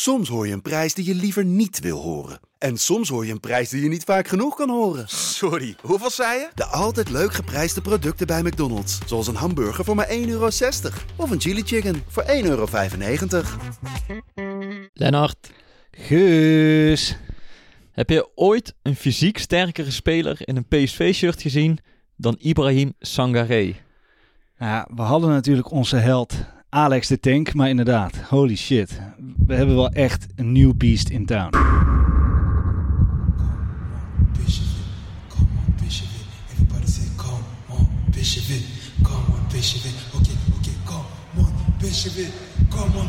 Soms hoor je een prijs die je liever niet wil horen. En soms hoor je een prijs die je niet vaak genoeg kan horen. Sorry, hoeveel zei je? De altijd leuk geprijsde producten bij McDonald's. Zoals een hamburger voor maar 1,60 euro. Of een chili chicken voor 1,95 euro. Lennart, Guus. heb je ooit een fysiek sterkere speler in een PSV-shirt gezien dan Ibrahim Sangaré? Ja, we hadden natuurlijk onze held Alex de Tank, maar inderdaad, holy shit. We hebben wel echt een nieuw beast in town. It, come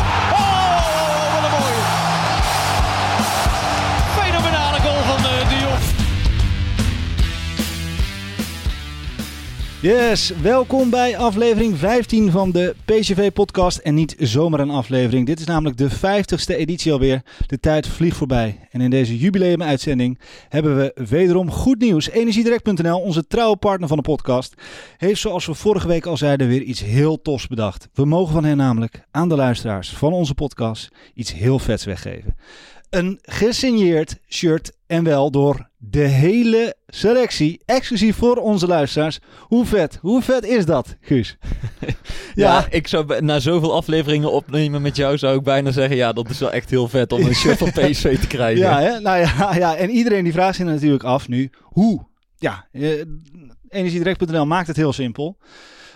Yes, welkom bij aflevering 15 van de PCV-podcast. En niet zomaar een aflevering. Dit is namelijk de 50ste editie alweer. De tijd vliegt voorbij. En in deze jubileum-uitzending hebben we wederom goed nieuws. Energiedirect.nl, onze trouwe partner van de podcast, heeft zoals we vorige week al zeiden weer iets heel tofs bedacht. We mogen van hen namelijk aan de luisteraars van onze podcast iets heel vets weggeven. Een gesigneerd shirt en wel door de hele selectie, exclusief voor onze luisteraars. Hoe vet, hoe vet is dat, Guus? Ja, ik zou na zoveel afleveringen opnemen met jou zou ik bijna zeggen, ja, dat is wel echt heel vet om een shirt van PSV te krijgen. Ja, hè? Nou ja, ja, en iedereen die vraagt zich natuurlijk af nu, hoe? Ja, eh, energiedirect.nl maakt het heel simpel.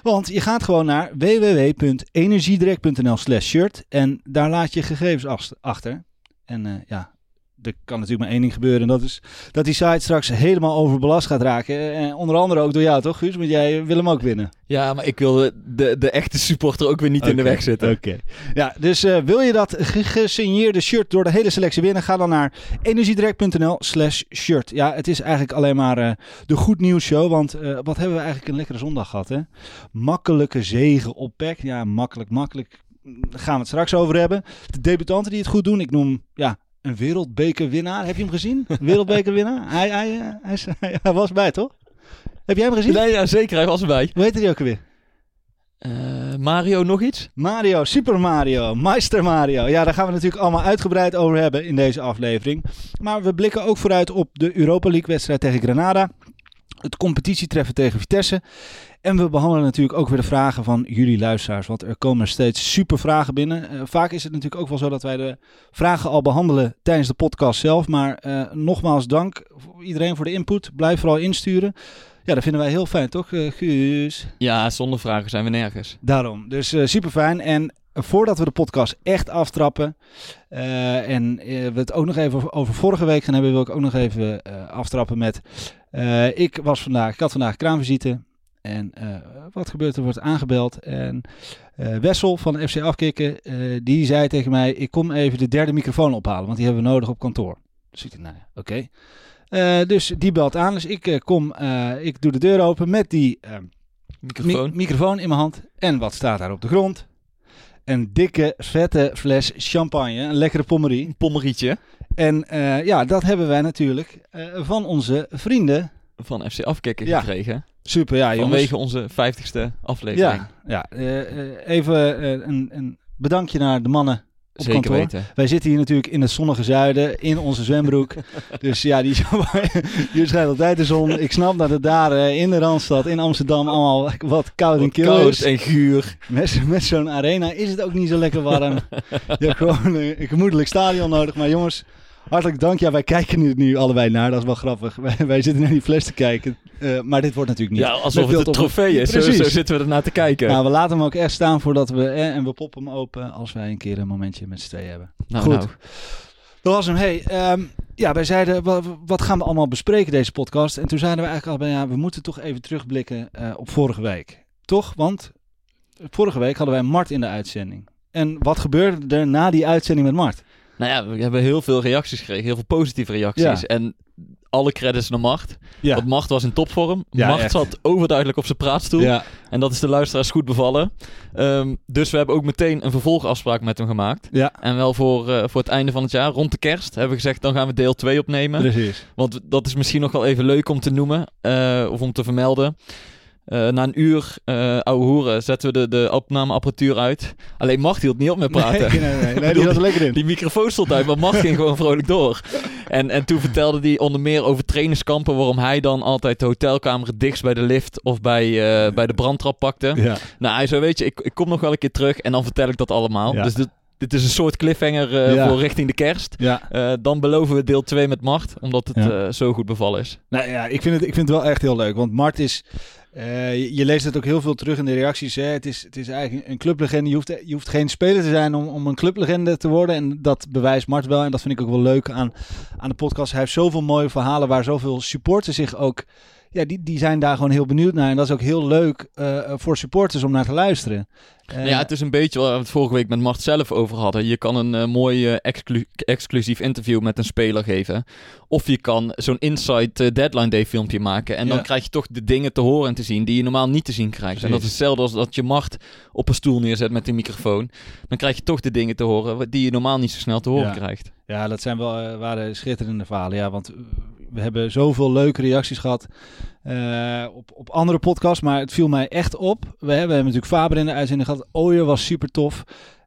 Want je gaat gewoon naar www.energiedirect.nl slash shirt en daar laat je gegevens ach- achter. En eh, ja, er kan natuurlijk maar één ding gebeuren en dat is dat die site straks helemaal overbelast gaat raken. En onder andere ook door jou toch Guus, want jij wil hem ook winnen. Ja, maar ik wil de, de, echte supporter ook weer niet in de weg zitten. Oké. Ja, dus eh, wil je dat ge- gesigneerde shirt door de hele selectie winnen? Ga dan naar energiedirect.nl slash shirt. Ja, het is eigenlijk alleen maar eh, de goed nieuws show. Want eh, wat hebben we eigenlijk een lekkere zondag gehad, hè? Makkelijke zegen op PEC. Ja, makkelijk, makkelijk. Daar gaan we het straks over hebben. De debutanten die het goed doen. Ik noem, ja, een wereldbekerwinnaar. Heb je hem gezien? Wereldbekerwinnaar? Hij, hij, hij, hij was bij, toch? Heb jij hem gezien? Nee, ja, zeker, hij was erbij. Hoe heette die ook alweer? Eh, Mario, nog iets? Mario, Super Mario, Meister Mario. Ja, daar gaan we natuurlijk allemaal uitgebreid over hebben in deze aflevering. Maar we blikken ook vooruit op de Europa League wedstrijd tegen Granada. Het competitietreffen tegen Vitesse. En we behandelen natuurlijk ook weer de vragen van jullie luisteraars. Want er komen steeds super vragen binnen. Eh, vaak is het natuurlijk ook wel zo dat wij de vragen al behandelen tijdens de podcast zelf. Maar eh, nogmaals dank voor iedereen voor de input. Blijf vooral insturen. Ja, dat vinden wij heel fijn, toch, eh, Guus? Ja, zonder vragen zijn we nergens. Daarom. Dus super fijn. En voordat we de podcast echt aftrappen. en we het ook nog even over, vorige week gaan hebben. Wil ik ook nog even aftrappen met. ik was vandaag. Ik had vandaag kraamvisite. En eh, wat gebeurt er? Wordt aangebeld. En eh, Wessel van FC Afkikken. eh, die zei tegen mij. Ik kom even de derde microfoon ophalen. Want die hebben we nodig op kantoor. Dus ik dacht, nou ja, oké. Dus die belt aan. Dus ik kom. ik doe de deur open met die. Microfoon. Mi- microfoon in mijn hand. En wat staat daar op de grond? Een dikke, vette fles champagne. Een lekkere pommerie. Een pommerietje En ja, dat hebben wij natuurlijk van onze vrienden. van FC Afkikken Ja, gekregen. Super, ja jongens. vanwege onze 50ste aflevering. Ja, ja eh, eh, even eh, een, een bedankje naar de mannen op Zeker kantoor. weten. Wij zitten hier natuurlijk in het zonnige zuiden, in onze zwembroek. dus ja, die, hier schijnt altijd de zon. Ik snap dat het daar in de Randstad, in Amsterdam, allemaal wat koud en kil koud is. en guur. Met, met zo'n arena is het ook niet zo lekker warm. je hebt gewoon een, een gemoedelijk stadion nodig. Maar jongens, hartelijk dank. Ja, wij kijken nu, nu allebei naar. Dat is wel grappig. Wij, wij zitten naar die fles te kijken. Eh, maar dit wordt natuurlijk niet. Ja, alsof het een trofee is. Zo, Precies. zo zitten we ernaar te kijken. Nou, we laten hem ook echt staan voordat we... Eh, en we poppen hem open als wij een keer een momentje met z'n tweeën hebben. Nou, Goed. nou. Dat was hem. Hey, ehm, ja, wij zeiden, wa- wat gaan we allemaal bespreken deze podcast? En toen zeiden we eigenlijk al, ja, we moeten toch even terugblikken eh, op vorige week. Toch? Want vorige week hadden wij Mart in de uitzending. En wat gebeurde er na die uitzending met Mart? Nou ja, we hebben heel veel reacties gekregen. Heel veel positieve reacties. Ja. En alle credits naar Macht. Ja. Want Macht was in topvorm. Ja, Macht echt. zat overduidelijk op zijn praatstoel. Ja. En dat is de luisteraars goed bevallen. Ehm, dus we hebben ook meteen een vervolgafspraak met hem gemaakt. Ja, En wel voor, eh, voor het einde van het jaar, rond de kerst, hebben we gezegd... dan gaan we deel 2 opnemen. precies. Want dat is misschien nog wel even leuk om te noemen. eh, of om te vermelden. Eh, na een uur eh ouwe hoeren zetten we de, de opnameapparatuur uit. Alleen Macht hield niet op met praten. Nee, nee, nee, nee, die was er lekker in. Die microfoon stond uit, maar Macht ging gewoon vrolijk door. En, en toen vertelde hij onder meer over trainingskampen... waarom hij dan altijd de hotelkamer dichtst bij de lift... of bij, eh, bij de brandtrap pakte. Ja. Nou, hij zei, weet je, ik, ik kom nog wel een keer terug... en dan vertel ik dat allemaal. Ja. Dus dit, dit is een soort cliffhanger Ja. voor richting de kerst. Ja. Dan beloven we deel 2 met Macht... omdat het zo goed bevallen is. Nou ja, ik vind, het, ik vind het wel echt heel leuk. Want Mart is. Eh, je, je leest het ook heel veel terug in de reacties. Hè? Het, is, het is eigenlijk een clublegende. Je hoeft, je hoeft geen speler te zijn om, om een clublegende te worden. En dat bewijst Mart wel. En dat vind ik ook wel leuk aan, aan de podcast. Hij heeft zoveel mooie verhalen waar zoveel supporters zich ook. Ja, die, die zijn daar gewoon heel benieuwd naar. En dat is ook heel leuk eh, voor supporters om naar te luisteren. Eh, Nou ja, het is een beetje waar we het vorige week met Mart zelf over hadden. Je kan een eh, mooi eh, exclu- exclusief interview met een speler geven. Of je kan zo'n Inside eh, Deadline Day filmpje maken. En dan Ja. krijg je toch de dingen te horen en te zien die je normaal niet te zien krijgt. En dat is hetzelfde als dat je Mart op een stoel neerzet met een microfoon. Dan krijg je toch de dingen te horen die je normaal niet zo snel te horen Ja. krijgt. Ja, dat zijn wel eh, waren schitterende verhalen. Ja, want eh, we hebben zoveel leuke reacties gehad eh, op, op andere podcasts. Maar het viel mij echt op. We hebben, we hebben natuurlijk Faber in de uitzending gehad. Ooyer was super tof.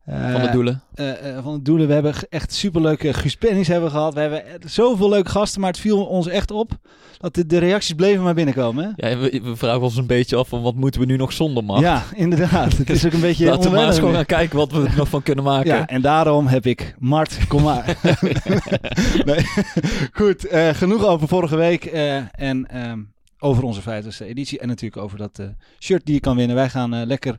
Eh, Van de doelen. eh, eh, van de doelen. We hebben echt superleuke Guus Pennings hebben gehad. We hebben echt zoveel leuke gasten. Maar het viel ons echt op dat de, de reacties bleven maar binnenkomen. Hè? Ja, we, we vragen ons een beetje af van wat moeten we nu nog zonder Mart. Ja, inderdaad. Het is ook een beetje Laten we maar eens gewoon gaan kijken wat we er nog van kunnen maken. Ja, en daarom heb ik Mart, kom maar. nee. Goed, genoeg over vorige week en ehm, over onze 50ste editie. En natuurlijk over dat shirt die je kan winnen. Wij gaan lekker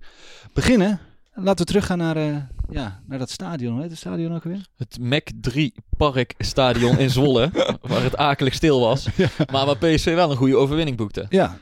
beginnen. Laten we teruggaan naar, eh, ja, naar dat stadion. Heet het stadion ook weer? Het Mac 3 Park Stadion in Zwolle, waar het akelig stil was. Maar waar PSV wel een goede overwinning boekte. Ja,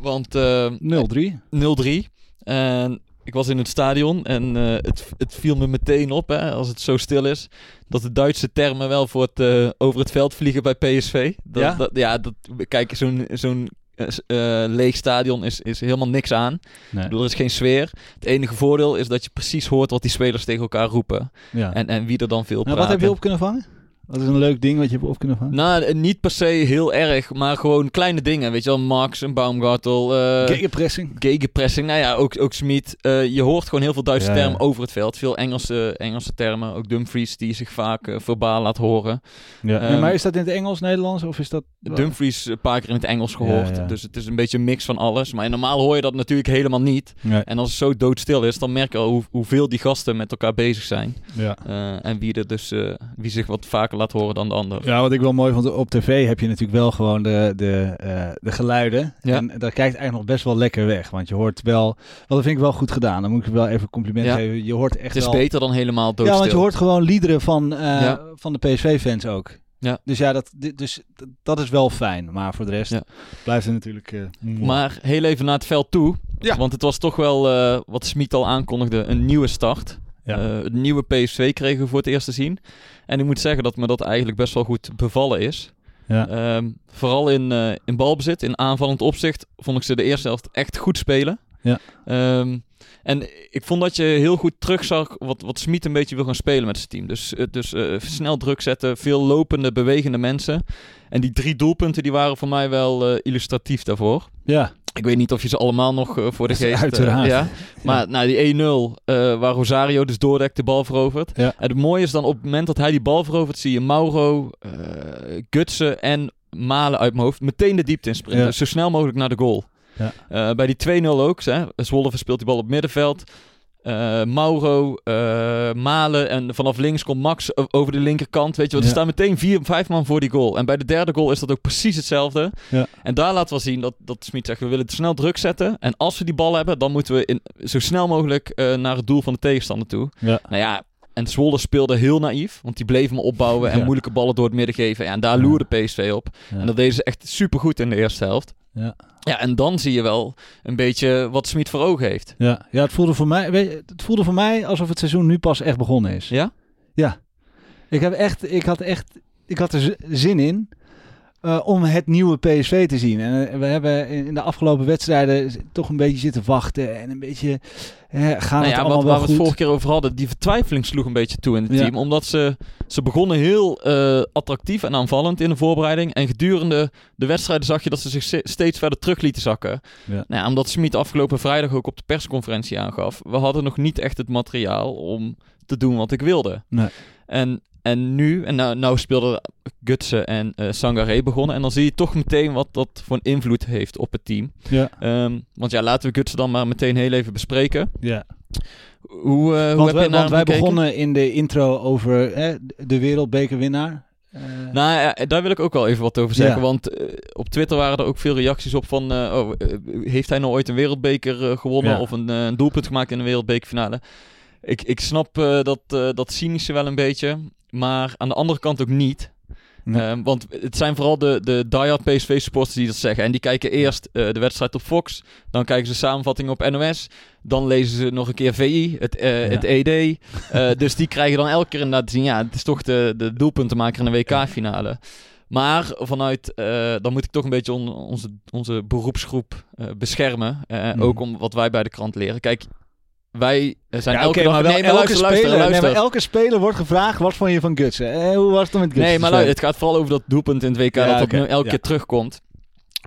Want eh 0-3. 0-3. En ik was in het stadion en eh, het, het viel me meteen op, hè, als het zo stil is, dat de Duitse termen wel voor het, eh, over het veld vliegen bij PSV. Dat, Ja? Dat, ja, dat, kijk, zo'n zo'n eh, leeg stadion is, is helemaal niks aan. Nee. Ik bedoel, er is geen sfeer. Het enige voordeel is dat je precies hoort wat die spelers tegen elkaar roepen. Ja. En, en wie er dan veel nou, praat. wat heb je op kunnen vangen? Wat is een leuk ding wat je hebt op kunnen vangen? Nou, eh, niet per se heel erg, maar gewoon kleine dingen. Weet je wel, Max, een Baumgartel, eh Gegenpressing. gegenpressing. Nou ja, ook, ook Smit. Eh, je hoort gewoon heel veel Duitse Ja, ja. termen over het veld. Veel Engelse, Engelse termen. Ook Dumfries die zich vaak verbaal laat horen. Ja. Ehm, maar is dat in het Engels, Nederlands of is dat... Dumfries een paar keer in het Engels gehoord. Ja, ja. Dus het is een beetje een mix van alles. Maar normaal hoor je dat natuurlijk helemaal niet. Nee. En als het zo doodstil is, dan merk je al hoe, hoeveel die gasten met elkaar bezig zijn. Ja. Eh, en wie, er dus, eh, wie zich wat vaker laat horen dan de ander. Ja, wat ik wel mooi vond, op tv heb je natuurlijk wel gewoon de, de, eh, de geluiden. Ja. En dat kijkt eigenlijk nog best wel lekker weg. Want je hoort wel, wel dat vind ik wel goed gedaan. Dan moet ik wel even een compliment Ja. geven. Je hoort echt Het is wel... beter dan helemaal doodstil. Ja, want je hoort gewoon liederen van, eh, Ja. van de PSV-fans ook. Ja. Dus ja, dat, dit- dus, dat is wel fijn. Maar voor de rest Ja. blijft het natuurlijk... eh. Maar heel even naar het veld toe. Ja. Want het was toch wel, eh, wat Smit al aankondigde, een nieuwe start. Ja. Eh, het nieuwe PSV kregen we voor het eerst te zien. En ik moet zeggen dat me dat eigenlijk best wel goed bevallen is. ja. Ehm, vooral in, eh, in balbezit, in aanvallend opzicht, vond ik ze de eerste helft echt goed spelen. Ja. Ehm, en ik vond dat je heel goed terugzag wat, wat Smit een beetje wil gaan spelen met zijn team. Dus, eh, dus snel druk zetten, veel lopende, bewegende mensen. En die drie doelpunten die waren voor mij wel illustratief daarvoor. ja. Ik weet niet of je ze allemaal nog eh, voor de geest... eh, Uiteraard. ja. Maar nou, die 1-0, eh, waar Rosario dus doordekt de bal verovert. Ja. En het mooie is dan op het moment dat hij die bal verovert... zie je Mauro, Gutsen en Malen uit mijn hoofd meteen de diepte in sprinten. Ja. Zo snel mogelijk naar de goal. Ja. Bij die 2-0 ook. Hè. Zwolle verspeelt die bal op middenveld. Eh, Mauro, eh, Malen en vanaf links komt Max over de linkerkant. Weet je wat? Er Ja. staan meteen vier, vijf man voor die goal. En bij de derde goal is dat ook precies hetzelfde. Ja. En daar laten we zien dat, dat Smit zegt, we willen het snel druk zetten. En als we die bal hebben, dan moeten we in, zo snel mogelijk eh, naar het doel van de tegenstander toe. Ja. Nou ja, en Zwolle speelde heel naïef. Want die bleven me opbouwen en Ja. moeilijke ballen door het midden geven. Ja, en daar loerde PSV op. Ja. En dat deden ze echt supergoed in de eerste helft. Ja. Ja, en dan zie je wel een beetje wat Smit voor ogen heeft. Ja, ja het, voelde voor mij, weet je, het voelde voor mij alsof het seizoen nu pas echt begonnen is. Ja? Ja. Ik, heb echt, ik had echt ik had er zin in eh, om het nieuwe PSV te zien. En eh, we hebben in de afgelopen wedstrijden toch een beetje zitten wachten. En een beetje, gaan Nou het ja, allemaal wat, wel waar we goed? het vorige keer over hadden, die vertwijfeling sloeg een beetje toe in het Ja. team. Omdat ze, ze begonnen heel eh, attractief en aanvallend in de voorbereiding. En gedurende de wedstrijden zag je dat ze zich steeds verder terug lieten zakken. Ja. Nou ja, omdat Smit afgelopen vrijdag ook op de persconferentie aangaf. We hadden nog niet echt het materiaal om te doen wat ik wilde. Nee. En, en nu, en nou, nou speelden Gutsen en eh Sangaré begonnen. En dan zie je toch meteen wat dat voor een invloed heeft op het team. Ja, Ehm, want ja, laten we Gutsen dan maar meteen heel even bespreken. ja. Hoe, eh, hoe heb wij, je want wij gekeken? begonnen in de intro over hè, de wereldbekerwinnaar. Eh, Nou ja, daar wil ik ook wel even wat over zeggen. Ja. Want op Twitter waren er ook veel reacties op van... oh, heeft hij nou ooit een wereldbeker gewonnen Ja. of een, een doelpunt gemaakt in een wereldbekerfinale? Ik, ik snap dat, dat cynische wel een beetje. Maar aan de andere kant ook niet. Nee. Ehm, want het zijn vooral de, de diehard PSV-supporters die dat zeggen. En die kijken eerst eh, de wedstrijd op Fox. Dan kijken ze samenvatting op NOS. Dan lezen ze nog een keer VI, het, eh, Ja. het ED. Eh, dus die krijgen dan elke keer inderdaad te zien... Ja, het is toch de, de doelpuntenmaker in de WK-finale. Maar vanuit... dan moet ik toch een beetje on- onze, onze beroepsgroep beschermen. Mhm. Ook om wat wij bij de krant leren. Kijk, wij eh, zijn ja, elke oké, dag... nee, maar elke, luister, speler, luister. Nee, maar elke speler wordt gevraagd, wat vond je van Gutsen? Eh, hoe was het dan met Gutsen? Nee, maar het gaat vooral over dat doelpunt in het WK Ja, dat nu elke ja. keer terugkomt.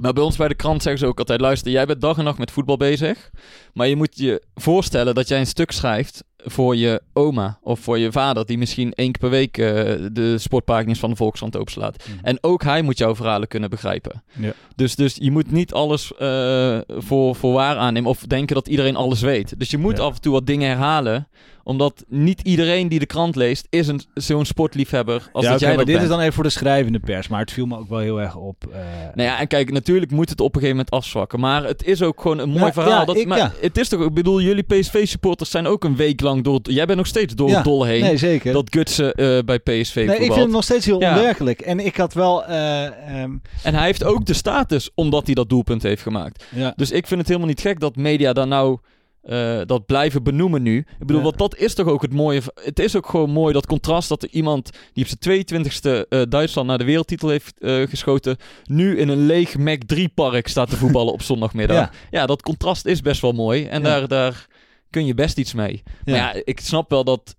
Maar bij ons bij de krant zeggen ze ook altijd: luister, jij bent dag en nacht met voetbal bezig. Maar je moet je voorstellen dat jij een stuk schrijft voor je oma of voor je vader, die misschien één keer per week eh, de sportpagina's van de Volkskrant openslaat. Mhm. En ook hij moet jouw verhalen kunnen begrijpen. Ja. Dus, dus je moet niet alles eh, voor, voor waar aannemen of denken dat iedereen alles weet. Dus je moet Ja. af en toe wat dingen herhalen, omdat niet iedereen die de krant leest is een, zo'n sportliefhebber als ja, dat jij maar dat dit bent. is dan even voor de schrijvende pers. Maar het viel me ook wel heel erg op. eh, Nou ja, en kijk, natuurlijk moet het op een gegeven moment afzwakken. Maar het is ook gewoon een mooi verhaal. dat, ik- maar. Het is toch, ik bedoel, jullie PSV-supporters zijn ook een week lang door. Jij bent nog steeds door ja, het dolle heen. Nee, zeker. dat Gutsen eh, bij PSV nee, ik vind het nog steeds heel Ja. onwerkelijk. En ik had wel... eh, ehm, En hij heeft ook de status omdat hij dat doelpunt heeft gemaakt. ja. Dus ik vind het helemaal niet gek dat media dan nou eh, dat blijven benoemen nu. Ik bedoel, Ja. want dat is toch ook het mooie. Het is ook gewoon mooi dat contrast dat er iemand die op zijn 22e eh, Duitsland naar de wereldtitel heeft geschoten, nu in een leeg Mac 3 park staat te voetballen op zondagmiddag. Ja. Ja. dat contrast is best wel mooi en Ja. daar, daar kun je best iets mee. Maar Ja. ik snap wel dat,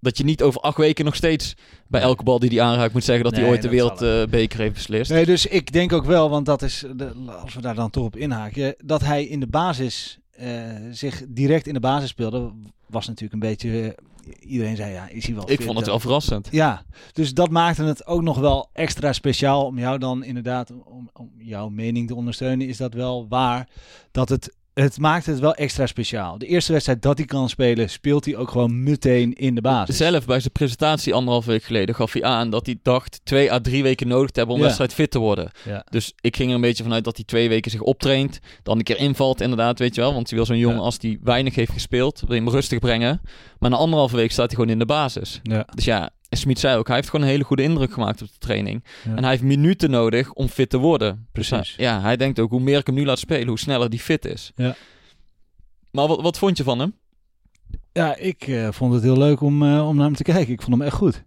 dat je niet over acht weken nog steeds bij elke bal die hij aanraakt moet zeggen dat hij ooit de dat ook. wereldbeker heeft beslist. Nee, dus ik denk ook wel, want dat is, de, als we daar dan toch op inhaken, dat hij in de basis eh, zich direct in de basis speelde, was natuurlijk een beetje, eh, iedereen zei ja, is hij wel ik vond het wel verrassend. Ja, dus dat maakte het ook nog wel extra speciaal om jou dan inderdaad, om, om jouw mening te ondersteunen, is dat wel waar, dat het, het maakt het wel extra speciaal. De eerste wedstrijd dat hij kan spelen, speelt hij ook gewoon meteen in de basis. Zelf bij zijn presentatie anderhalf week geleden gaf hij aan dat hij dacht twee à drie weken nodig te hebben om Ja. wedstrijd fit te worden. Ja. Dus ik ging er een beetje vanuit dat hij twee weken zich optraint, dan een keer invalt inderdaad, weet je wel. Want hij wil zo'n jongen Ja. als die weinig heeft gespeeld, wil je hem rustig brengen. Maar na anderhalve week staat hij gewoon in de basis. Dus ja, en Smit zei ook, hij heeft gewoon een hele goede indruk gemaakt op de training. Ja. En hij heeft minuten nodig om fit te worden. Precies. hij- ja, hij denkt ook, hoe meer ik hem nu laat spelen, hoe sneller die fit is. Ja. Maar wat, wat vond je van hem? Ja, ik eh, vond het heel leuk om, eh, om naar hem te kijken. Ik vond hem echt goed.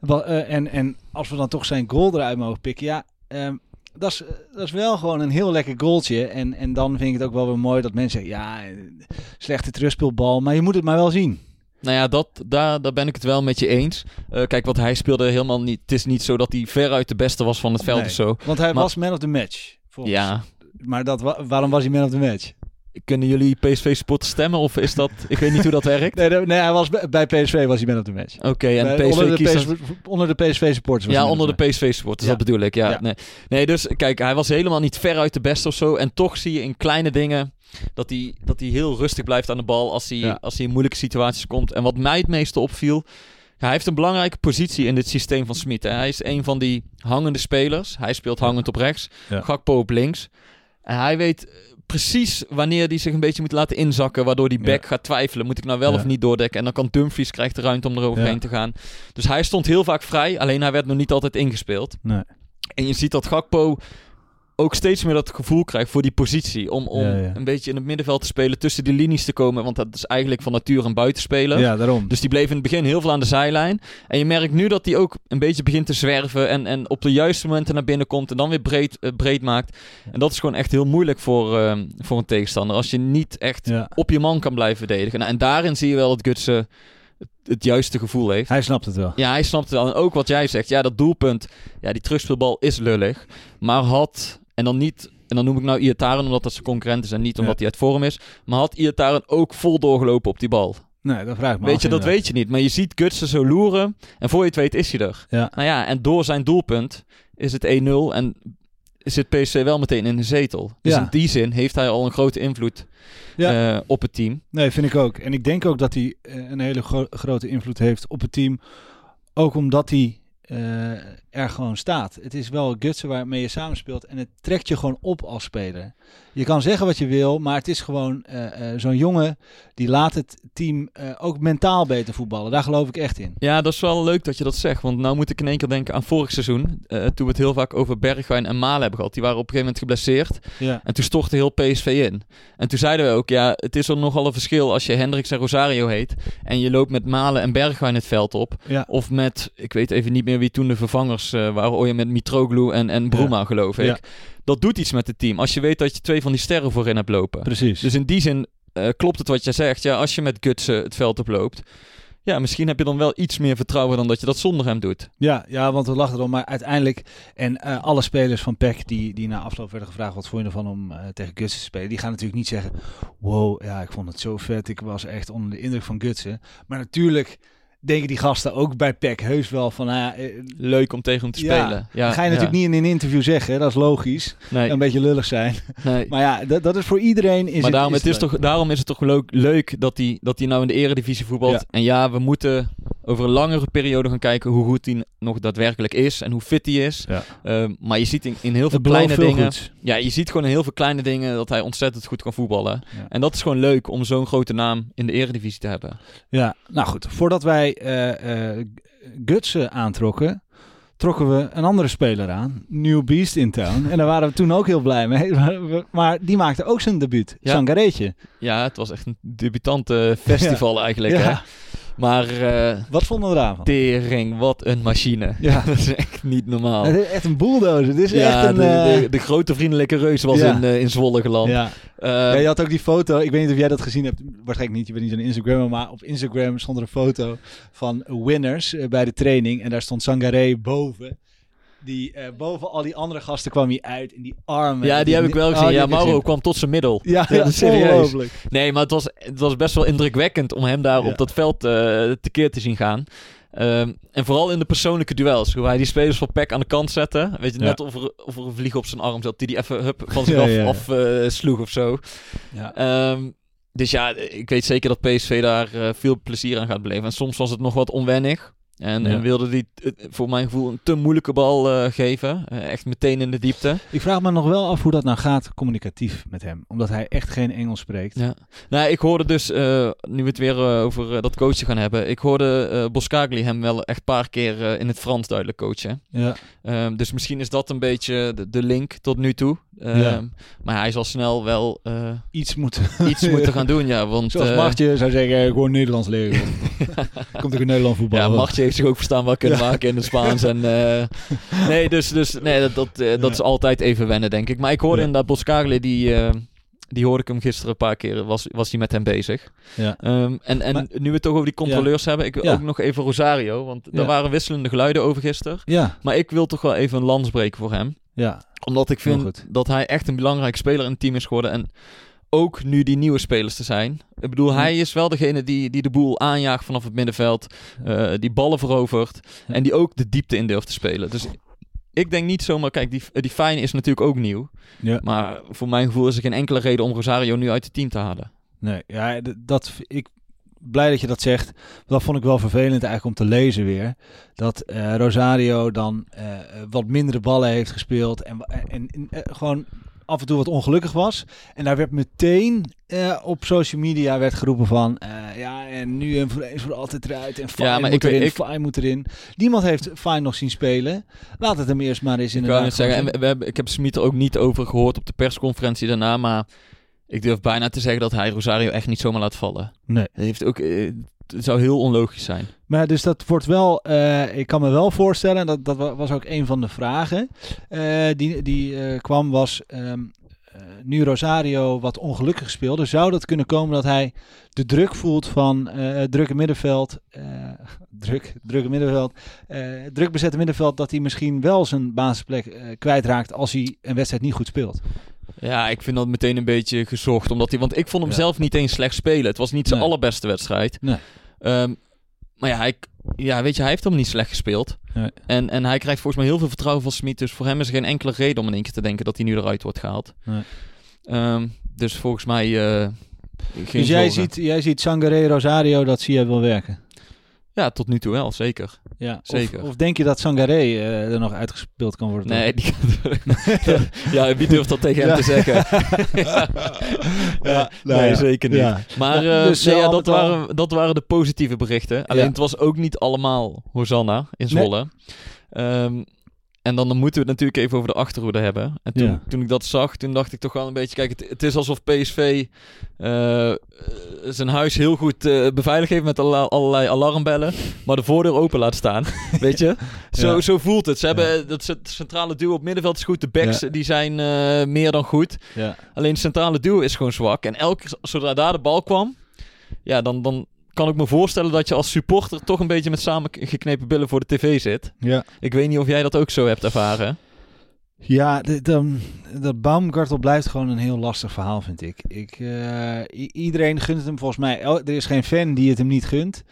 Wel, eh, en, en als we dan toch zijn goal eruit mogen pikken, ja, ehm, dat, is, dat is wel gewoon een heel lekker goaltje. En, en dan vind ik het ook wel weer mooi dat mensen zeggen, ja, slechte terugspeelbal, maar je moet het maar wel zien. Nou ja, dat, daar, daar ben ik het wel met je eens. Eh, kijk, wat hij speelde helemaal niet. Het is niet zo dat hij veruit de beste was van het veld Nee. of zo. Want hij Maar- was man of the match. volgens- Ja. Maar dat, wa- waarom was hij man of the match? Kunnen jullie PSV-supporters stemmen of is dat... Ik weet niet hoe dat werkt. Nee, nee, hij was bij PSV was hij man of the match. Oké, en Bij- PSV onder, de. PSV onder de PSV-supporters Ja, onder de PSV-supporters, Ja. dat bedoel ik. Ja. Ja. Nee. nee, dus kijk, hij was helemaal niet veruit de beste of zo. En toch zie je in kleine dingen dat hij, dat hij heel rustig blijft aan de bal als hij, Ja. als hij in moeilijke situaties komt. En wat mij het meeste opviel, hij heeft een belangrijke positie in dit systeem van Smit. Hij is een van die hangende spelers. Hij speelt hangend op rechts. Gakpo op links. En hij weet precies wanneer hij zich een beetje moet laten inzakken, waardoor die back Ja. gaat twijfelen. Moet ik nou wel Ja. of niet doordekken? En dan kan Dumfries krijgt de ruimte om eroverheen Ja. te gaan. Dus hij stond heel vaak vrij, alleen hij werd nog niet altijd ingespeeld. Nee. En je ziet dat Gakpo ook steeds meer dat gevoel krijgt voor die positie. Om, om Ja, ja. een beetje in het middenveld te spelen, tussen die linies te komen. Want dat is eigenlijk van nature een buitenspeler. Ja, daarom. Dus die bleef in het begin heel veel aan de zijlijn. En je merkt nu dat hij ook een beetje begint te zwerven. En, en op de juiste momenten naar binnen komt. En dan weer breed, eh, breed maakt. En dat is gewoon echt heel moeilijk voor, eh, voor een tegenstander. Als je niet echt Ja. op je man kan blijven verdedigen. Nou, en daarin zie je wel dat Gutsen het, het juiste gevoel heeft. Hij snapt het wel. Ja, hij snapt het wel. En ook wat jij zegt. Ja, dat doelpunt. Ja, die terugspeelbal is lullig. Maar had... En dan niet... En dan noem ik nou Iataren omdat dat zijn concurrent is en niet omdat Ja. hij uit vorm is. Maar had Iataren ook vol doorgelopen op die bal? Nee, dat vraag ik me Weet af, je, dat weet je niet. Maar je ziet Gutsen zo loeren. En voor je het weet is hij er. Ja. Nou ja, en door zijn doelpunt is het 1-0. En zit PSV wel meteen in de zetel. Dus Ja. in die zin heeft hij al een grote invloed Ja. eh, op het team. Nee, vind ik ook. En ik denk ook dat hij eh, een hele gro- grote invloed heeft op het team. Ook omdat hij eh, er gewoon staat. Het is wel Gutsen waarmee je samenspeelt. En het trekt je gewoon op als speler. Je kan zeggen wat je wil, maar het is gewoon eh, eh, zo'n jongen die laat het team ook mentaal beter voetballen. Daar geloof ik echt in. Ja, dat is wel leuk dat je dat zegt. Want nou moet ik in één keer denken aan vorig seizoen. toen we het heel vaak over Bergwijn en Malen hebben gehad. Die waren op een gegeven moment geblesseerd. Ja. En toen stortte heel PSV in. En toen zeiden we ook, ja, het is er nogal een verschil als je Hendricks en Rosario heet. En je loopt met Malen en Bergwijn het veld op. Ja. Of met, ik weet even niet meer wie toen de vervangers eh, waren. Ooit met Mitroglou en, en Bruma, geloof ik. Ja. Dat doet iets met het team. Als je weet dat je twee van die sterren voorin hebt lopen. Precies. Dus in die zin eh, klopt het wat jij zegt. Ja, als je met Gutsen het veld oploopt. Ja, misschien heb je dan wel iets meer vertrouwen dan dat je dat zonder hem doet. Ja, ja, want we lachen erom. Maar uiteindelijk, en eh, alle spelers van PEC die, die na afloop werden gevraagd wat vond je ervan om tegen Gutsen te spelen, die gaan natuurlijk niet zeggen, wow, ja, ik vond het zo vet. Ik was echt onder de indruk van Gutsen. Maar natuurlijk denken die gasten ook bij PEC heus wel van, nou ja, eh, Leuk om tegen hem te spelen. Ja, ga je natuurlijk niet in een interview zeggen, dat is logisch. Nee, Een beetje lullig zijn. nee. Maar ja, dat, dat is voor iedereen. Is maar het, daarom, is het is toch, daarom is het toch leuk, leuk dat hij dat hij nou in de eredivisie voetbalt. Ja. En ja, we moeten over een langere periode gaan kijken hoe goed hij nog daadwerkelijk is en hoe fit hij is. Ja. Ehm, maar je ziet in, in heel veel kleine veel dingen. goeds. Ja, je ziet gewoon in heel veel kleine dingen dat hij ontzettend goed kan voetballen. Ja. En dat is gewoon leuk om zo'n grote naam in de eredivisie te hebben. Ja, nou goed. Voordat wij eh eh, Gutsen aantrokken, trokken we een andere speler aan. New Beast in town. En daar waren we toen ook heel blij mee. Maar die maakte ook zijn debuut. Ja. Sangareetje. Ja, het was echt een debutante festival eigenlijk. Hè? Maar eh Wat vonden we daarvan? tering, wat een machine. Ja. dat is echt niet normaal. Het is echt een bulldozer. Het is Ja, echt een... de, eh, de, de grote vriendelijke reus was Ja. in, eh, in Zwolle geland. ja. Eh, ja, je had ook die foto. Ik weet niet of jij dat gezien hebt. Waarschijnlijk niet. Je bent niet zo'n Instagrammer. Maar op Instagram stond er een foto van winners bij de training. En daar stond Sangaré boven. Die, eh, boven al die andere gasten kwam hij uit. In die armen. ja, die heb ik wel Oh, gezien. die ja, Mauro gezien. kwam tot zijn middel. Ja, Ja, ja, serieus. ongelooflijk. Nee, maar het was, het was best wel indrukwekkend om hem daar Ja. op dat veld eh tekeer te zien gaan. Ehm, en vooral in de persoonlijke duels. Hoe hij die spelers van PEC aan de kant zette. Weet je, Ja. net of er, of er een vlieg op zijn arm zat. Die die even hup, van zich Ja, af, ja, ja. af eh, sloeg of zo. Ja. Ehm, dus ja, ik weet zeker dat PSV daar veel plezier aan gaat beleven. En soms was het nog wat onwennig. En, Ja. en wilde die voor mijn gevoel een te moeilijke bal eh, geven. Eh, echt meteen in de diepte. Ik vraag me nog wel af hoe dat nou gaat communicatief met hem. Omdat hij echt geen Engels spreekt. Ja. Nou, ik hoorde dus, eh, nu we het weer over dat coachen gaan hebben. Ik hoorde eh Boskagli hem wel echt een paar keer in het Frans duidelijk coachen. Ja. Ehm, dus misschien is dat een beetje de, de link tot nu toe. Ehm, Ja. Maar hij zal snel wel Iets moeten. iets moeten gaan doen, ja. Want, Zoals Martje zou zeggen, gewoon Nederlands leren. Komt ook in Nederland voetbal. Ja, Martje heeft zich ook verstaan wel kunnen Ja. maken in het Spaans. En, eh, nee, dus, dus nee, dat, dat, eh, dat Ja. is altijd even wennen, denk ik. Maar ik hoorde Ja. inderdaad Boskagli, die, eh, die hoorde ik hem gisteren een paar keer, was, was hij met hem bezig. Ja. Ehm, en en Maar- nu we het toch over die controleurs hebben, ik wil ook nog even Rosario, want Ja. er waren wisselende geluiden over gisteren. Ja, Maar ik wil toch wel even een lans breken voor hem. ja. Omdat ik vind dat hij echt een belangrijke speler in het team is geworden. En ook nu die nieuwe spelers te zijn. Ik bedoel, hij is wel degene die, die de boel aanjaagt vanaf het middenveld. eh, die ballen verovert. En die ook de diepte in durft te spelen. Dus ik denk niet zomaar... Kijk, die, die Fijn is natuurlijk ook nieuw. ja. Maar voor mijn gevoel is er geen enkele reden om Rosario nu uit het team te halen. Nee, ja, dat, ik blij dat je dat zegt. Dat vond ik wel vervelend eigenlijk om te lezen weer. Dat eh, Rosario dan eh, wat mindere ballen heeft gespeeld. En, en, en, gewoon af en toe wat ongelukkig was. En daar werd meteen eh, op social media werd geroepen van... eh, ja, en nu en voor eens voor altijd eruit. En Fine Ja, maar moet ik erin, ik- Fine moet erin. Niemand heeft Fine nog zien spelen. Laat het hem eerst maar eens in de zeggen, en we, we hebben, ik heb Smit er ook niet over gehoord op de persconferentie daarna, maar ik durf bijna te zeggen dat hij Rosario echt niet zomaar laat vallen. Nee. Het, heeft ook, eh, het zou heel onlogisch zijn. Maar dus dat wordt wel, eh, ik kan me wel voorstellen, en dat, dat wa- was ook een van de vragen eh, die, die kwam, was ehm, eh, nu Rosario wat ongelukkig speelde, zou dat kunnen komen dat hij de druk voelt van het drukke middenveld, druk, drukke middenveld, druk bezette middenveld, dat hij misschien wel zijn basisplek kwijtraakt als hij een wedstrijd niet goed speelt. Ja, ik vind dat meteen een beetje gezocht, omdat hij, want ik vond hem Ja. zelf niet eens slecht spelen. Het was niet zijn Nee. allerbeste wedstrijd. Nee. Ehm, maar ja, hij, ja, weet je, hij heeft hem niet slecht gespeeld. Nee. En, en hij krijgt volgens mij heel veel vertrouwen van Smit. Dus voor hem is er geen enkele reden om in één keer te denken dat hij nu eruit wordt gehaald. Nee. Ehm, dus volgens mij eh, dus jij zorgen. ziet, jij ziet Sangare Rosario dat zie jij wil werken. Ja, tot nu toe wel, zeker. Ja, Zeker. Of, of denk je dat Sangare eh, er nog uitgespeeld kan worden? Nee, die ja, wie durft dat tegen hem Ja. te zeggen? Ja, nou nee, zeker niet. Ja. Maar eh, dus, nee, ja, al dat, al- waren, dat waren de positieve berichten. Alleen het was ook niet allemaal Hosanna in Nee. Zwolle. En dan, dan moeten we het natuurlijk even over de achterhoede hebben. En toen, Ja. toen ik dat zag, toen dacht ik toch wel een beetje... Kijk, het, het is alsof PSV eh, eh, zijn huis heel goed eh, beveiligd heeft met alle- allerlei alarmbellen. Maar de voordeur open laat staan. Weet je? Zo, Ja. zo voelt het. Ze hebben dat cent- centrale duo op middenveld is goed. De backs die zijn eh, meer dan goed. Ja. Alleen het centrale duo is gewoon zwak. En elke zodra daar de bal kwam, ja, dan, dan kan ik me voorstellen dat je als supporter toch een beetje met samengeknepen billen voor de tv zit. Ja. Ik weet niet of jij dat ook zo hebt ervaren. Ja, dat Baumgartel blijft gewoon een heel lastig verhaal, vind ik. ik eh, iedereen gunt hem volgens mij. Er is geen fan die het hem niet gunt.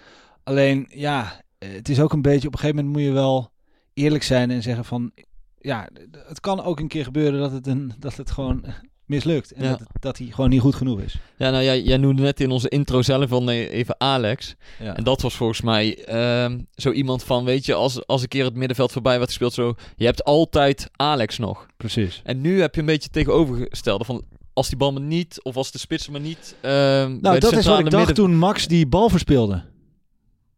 Alleen, ja, eh, het is ook een beetje... Op een gegeven moment moet je wel eerlijk zijn en zeggen van... Ja, het kan ook een keer gebeuren dat het, een, dat het gewoon mislukt. En Ja. dat, dat hij gewoon niet goed genoeg is. Ja, nou jij, jij noemde net in onze intro zelf van eh, even Alex. Ja. En dat was volgens mij ehm, zo iemand van, weet je, als, als een keer het middenveld voorbij werd gespeeld, zo, je hebt altijd Alex nog. Precies. En nu heb je een beetje tegenovergestelde van, als die bal maar niet, of als de spits maar niet... bij Nou, dat is wat ik dacht midden- toen Max die bal verspeelde.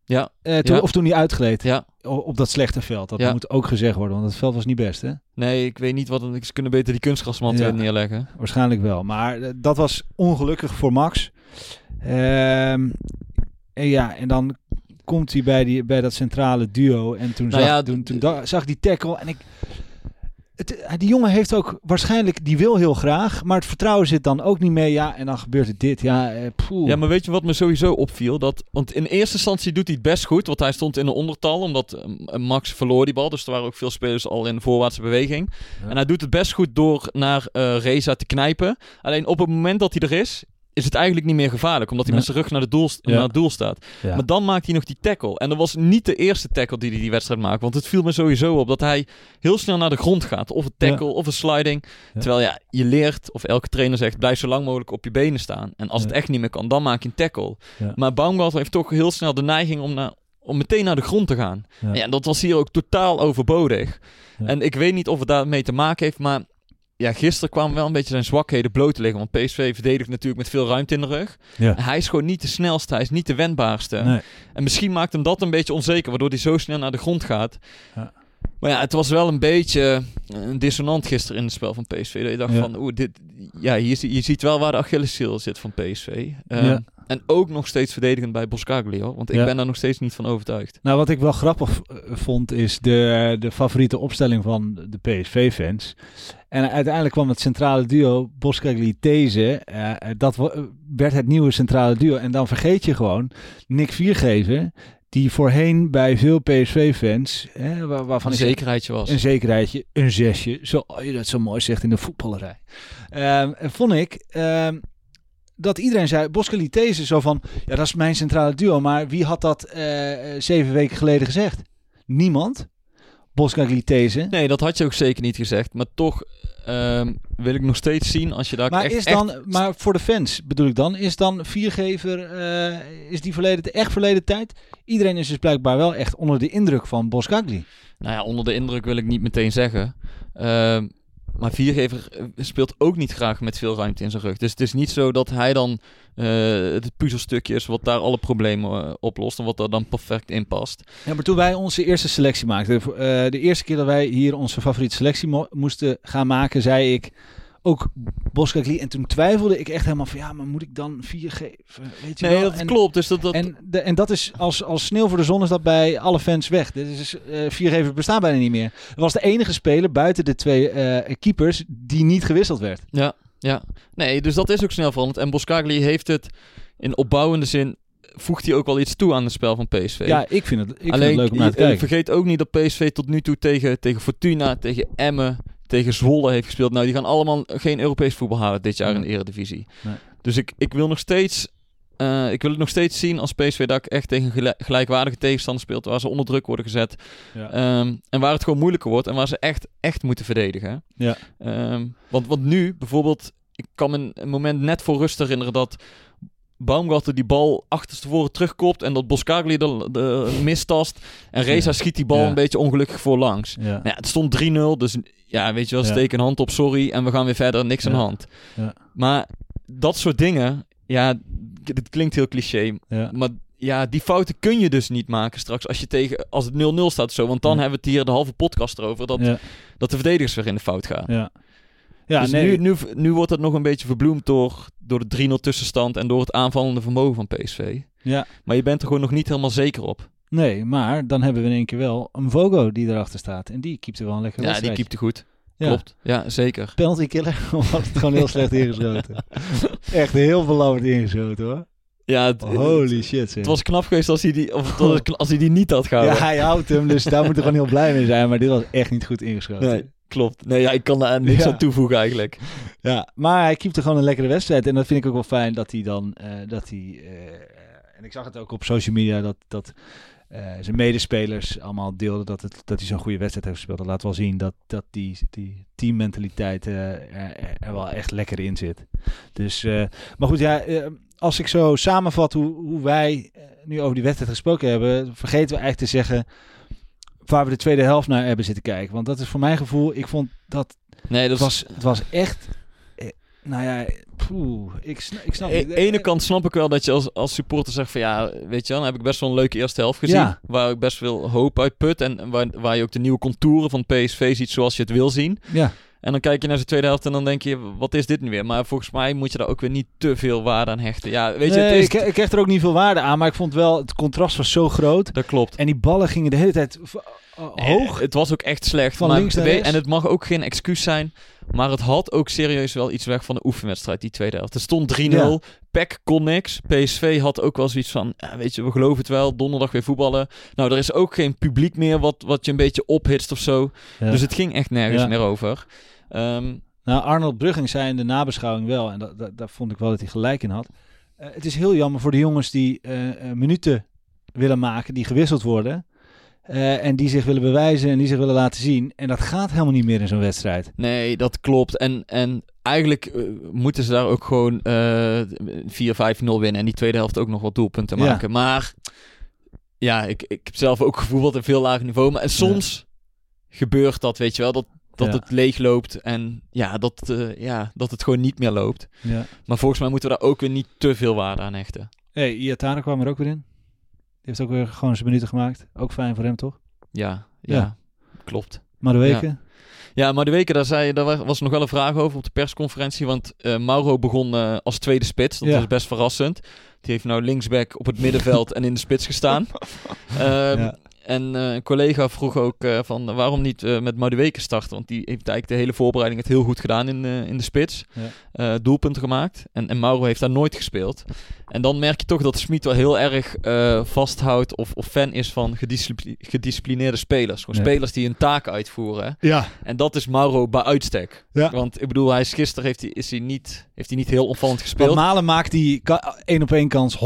Ja, Eh, toen, Ja. Of toen hij uitgleed. ja. Op dat slechte veld. Dat Ja. moet ook gezegd worden, want het veld was niet best, hè? Nee, ik weet niet wat. Ze kunnen beter die kunstgrasmat Ja. weer neerleggen. Waarschijnlijk wel. Maar eh, dat was ongelukkig voor Max. Ehm, en ja, en dan komt hij bij, die, bij dat centrale duo. En toen, Nou zag, ja, toen, toen zag die tackle. En ik. Het, eh, die jongen heeft ook waarschijnlijk, die wil heel graag, maar het vertrouwen zit dan ook niet mee. Ja, en dan gebeurt het dit. Ja, eh. Ja, maar weet je wat me sowieso opviel? Dat, want in eerste instantie doet hij het best goed. Want hij stond in een ondertal. Omdat eh, Max verloor die bal. Dus er waren ook veel spelers al in voorwaartse beweging. Ja. En hij doet het best goed door naar Reza te knijpen. Alleen op het moment dat hij er is, is het eigenlijk niet meer gevaarlijk. Omdat hij Nee. met zijn rug naar, de doel, Ja. naar het doel staat. Ja. Maar dan maakt hij nog die tackle. En dat was niet de eerste tackle die hij die wedstrijd maakte. Want het viel me sowieso op dat hij heel snel naar de grond gaat. Of een tackle, of een sliding. Terwijl ja, je leert, of elke trainer zegt, blijf zo lang mogelijk op je benen staan. En als het echt niet meer kan, dan maak je een tackle. Maar Baumgartel heeft toch heel snel de neiging om, naar, om meteen naar de grond te gaan. Ja. En dat was hier ook totaal overbodig. En ik weet niet of het daarmee te maken heeft, maar... Ja, gisteren kwamen wel een beetje zijn zwakheden bloot te liggen. Want PSV verdedigt natuurlijk met veel ruimte in de rug. Ja. Hij is gewoon niet de snelste, hij is niet de wendbaarste. Nee. En misschien maakt hem dat een beetje onzeker, waardoor hij zo snel naar de grond gaat. Ja. Maar ja, het was wel een beetje een dissonant gisteren in het spel van PSV. Dat je dacht Ja. van, oeh, dit, ja, hier, zie- je ziet wel waar de Achilleshiel zit van PSV. Ehm. En ook nog steeds verdedigend bij Boskagli, hoor. Want ik Ja. ben daar nog steeds niet van overtuigd. Nou, wat ik wel grappig eh, vond, is de, de favoriete opstelling van de PSV-fans. En uiteindelijk kwam het centrale duo Boskagli-These. eh, dat wa- eh, werd het nieuwe centrale duo. En dan vergeet je gewoon Nick Viergever, die voorheen bij veel PSV-fans, waar- waarvan Een zekerheidje was. een zekerheidje, een zesje, zoals je dat zo mooi zegt in de voetballerij. Ehm, vond ik ehm, dat iedereen zei, Boskali These, zo van, ja dat is mijn centrale duo, maar wie had dat eh, eh, zeven weken geleden gezegd? Niemand. Boskali These. Nee, dat had je ook zeker niet gezegd. Maar toch ehm, wil ik nog steeds zien als je daar maar echt, is dan, maar voor de fans bedoel ik dan, is dan viergever, eh, is die verleden, echt verleden tijd? Iedereen is dus blijkbaar wel echt onder de indruk van Boskagli. Nou ja, onder de indruk wil ik niet meteen zeggen. Ehm, maar Viergever eh, speelt ook niet graag met veel ruimte in zijn rug. Dus het is niet zo dat hij dan eh, het puzzelstukje is wat daar alle problemen eh, oplost. En wat er dan perfect in past. Ja, maar toen wij onze eerste selectie maakten, de eerste keer dat wij hier onze favoriete selectie mo- moesten gaan maken, zei ik ook Boskakli. En toen twijfelde ik echt helemaal van, ja, maar moet ik dan 4 geven? Weet je Nee, wel? dat En- klopt. Dus dat, dat, En, de, en dat is als, als sneeuw voor de zon is dat bij alle fans weg. Dit is, eh viergever bestaat bijna niet meer. Er was de enige speler buiten de twee eh, keepers die niet gewisseld werd. Ja, ja. Nee, dus dat is ook snel veranderd. En Boskagli heeft het in opbouwende zin... voegt hij ook wel iets toe aan het spel van PSV. Ja, ik vind het, ik vind Alleen, het leuk om naar te eh, kijken. vergeet ook niet dat PSV tot nu toe tegen, tegen Fortuna, tegen Emmen, tegen Zwolle heeft gespeeld. Nou, die gaan allemaal geen Europees voetbal halen dit jaar in de Eredivisie. Nee. Dus ik, ik wil nog steeds... eh, ik wil het nog steeds zien als PSV dat ik echt tegen gelijkwaardige tegenstander speelt, waar ze onder druk worden gezet. Ja. Ehm, en waar het gewoon moeilijker wordt en waar ze echt, echt moeten verdedigen. Ja. Ehm, want, want nu, bijvoorbeeld, ik kan me een moment net voor rust herinneren dat Baumgarten die bal achterstevoren terugkopt en dat Boskagli de, de mistast. En Reza Ja. schiet die bal Ja. een beetje ongelukkig voorlangs. Ja. Nou ja, het stond 3-0, dus ja, weet je wel, steek een hand op, sorry. En we gaan weer verder, niks aan de hand. Ja. Maar dat soort dingen, ja, het klinkt heel cliché, maar ja, die fouten kun je dus niet maken straks als je tegen als het 0-0 staat zo. Want dan Ja. hebben we het hier de halve podcast erover dat, Ja. dat de verdedigers weer in de fout gaan. Ja. Ja, dus nee. nu, nu, nu wordt het nog een beetje verbloemd door, door de 3-0 tussenstand en door het aanvallende vermogen van PSV. Ja. Maar je bent er gewoon nog niet helemaal zeker op. Nee, maar dan hebben we in één keer wel een Vogo die erachter staat. En die keept er wel een lekker Ja, die wedstrijd. keepte goed. Ja. Klopt. Ja, zeker. Penalty killer, was het gewoon heel slecht ingeschoten? Echt heel verlammerd ingeschoten hoor. Ja, het, Holy shit zeg. het was knap geweest als hij die, of kna- als hij die niet had ja, gehouden. hij houdt hem, dus daar moet er gewoon heel blij mee zijn. Maar dit was echt niet goed ingeschoten. Nee, klopt. Nee, ja, ik kan daar niks Ja. aan toevoegen eigenlijk. Ja, maar hij keept er gewoon een lekkere wedstrijd. En dat vind ik ook wel fijn dat hij dan... eh, dat hij, eh, en ik zag het ook op social media dat... dat eh, zijn medespelers allemaal deelden dat, het, dat hij zo'n goede wedstrijd heeft gespeeld. Dat laat wel zien dat, dat die, die teammentaliteit eh, er, er wel echt lekker in zit. Dus, maar goed, ja, als ik zo samenvat hoe, hoe wij nu over die wedstrijd gesproken hebben, vergeten we eigenlijk te zeggen waar we de tweede helft naar hebben zitten kijken. Want dat is voor mijn gevoel, ik vond dat Nee, dat was, het was echt. eh, Nou ja, poeh, ik, sna- ik snap de ene kant snap ik wel dat je als, als supporter zegt van ja, weet je wel, dan heb ik best wel een leuke eerste helft gezien. Ja. Waar ik best veel hoop uit put en waar, waar je ook de nieuwe contouren van PSV ziet zoals je het wil zien. Ja, En dan kijk je naar zijn tweede helft en dan denk je, wat is dit nu weer? Maar volgens mij moet je daar ook weer niet te veel waarde aan hechten. Ja, weet je, nee, het is... ik, ik kreeg er ook niet veel waarde aan, maar ik vond wel, het contrast was zo groot. Dat klopt. En die ballen gingen de hele tijd v- uh, hoog. Eh, Het was ook echt slecht. Van maar links naar rechts. En het mag ook geen excuus zijn. Maar het had ook serieus wel iets weg van de oefenwedstrijd, die tweede helft. Het stond 3-0. Ja. PEC kon niks. PSV had ook wel zoiets van, ja, weet je, we geloven het wel. Donderdag weer voetballen. Nou, er is ook geen publiek meer wat, wat je een beetje ophitst of zo. Ja. Dus het ging echt nergens meer over. Ehm, Nou, Arnold Brugging zei in de nabeschouwing wel, en dat, dat, daar vond ik wel dat hij gelijk in had. Eh, het is heel jammer voor de jongens die eh, eh, minuten willen maken, die gewisseld worden. en die zich willen bewijzen en die zich willen laten zien. En dat gaat helemaal niet meer in zo'n wedstrijd. nee, dat klopt. En, en eigenlijk moeten ze daar ook gewoon eh 4-5-0 winnen. En die tweede helft ook nog wat doelpunten Ja. maken. Maar ja, ik, ik heb zelf ook gevoeld een veel lager niveau. Maar en soms gebeurt dat, weet je wel. Dat, dat Ja. het leeg loopt en ja dat, eh, ja, dat het gewoon niet meer loopt. Ja. Maar volgens mij moeten we daar ook weer niet te veel waarde aan hechten. Hey, Iatara kwam er ook weer in. Die heeft ook weer gewoon zijn minuten gemaakt. Ook fijn voor hem, toch? Ja, ja, Ja. klopt. Maar de weken. Ja, maar de weken, daar, zei, daar wa- was nog wel een vraag over op de persconferentie. Want eh, Mauro begon eh, als tweede spits. Dat Ja. was best verrassend. Die heeft nou linksback op het middenveld en in de spits gestaan. Ehm, Ja. En eh, een collega vroeg ook eh, van eh, waarom niet eh, met Madueke starten. Want die heeft eigenlijk de hele voorbereiding het heel goed gedaan in, in de spits. Ja. Doelpunten gemaakt. En, en Mauro heeft daar nooit gespeeld. En dan merk je toch dat Smit wel heel erg eh, vasthoudt of, of fan is van gediscipli- gedisciplineerde spelers. Gewoon Ja. spelers die hun taken uitvoeren. Ja. En dat is Mauro bij uitstek. Ja. Want ik bedoel, hij is gisteren heeft hij, is hij niet, heeft hij niet heel opvallend gespeeld. Malen maakt die één op één kans 100%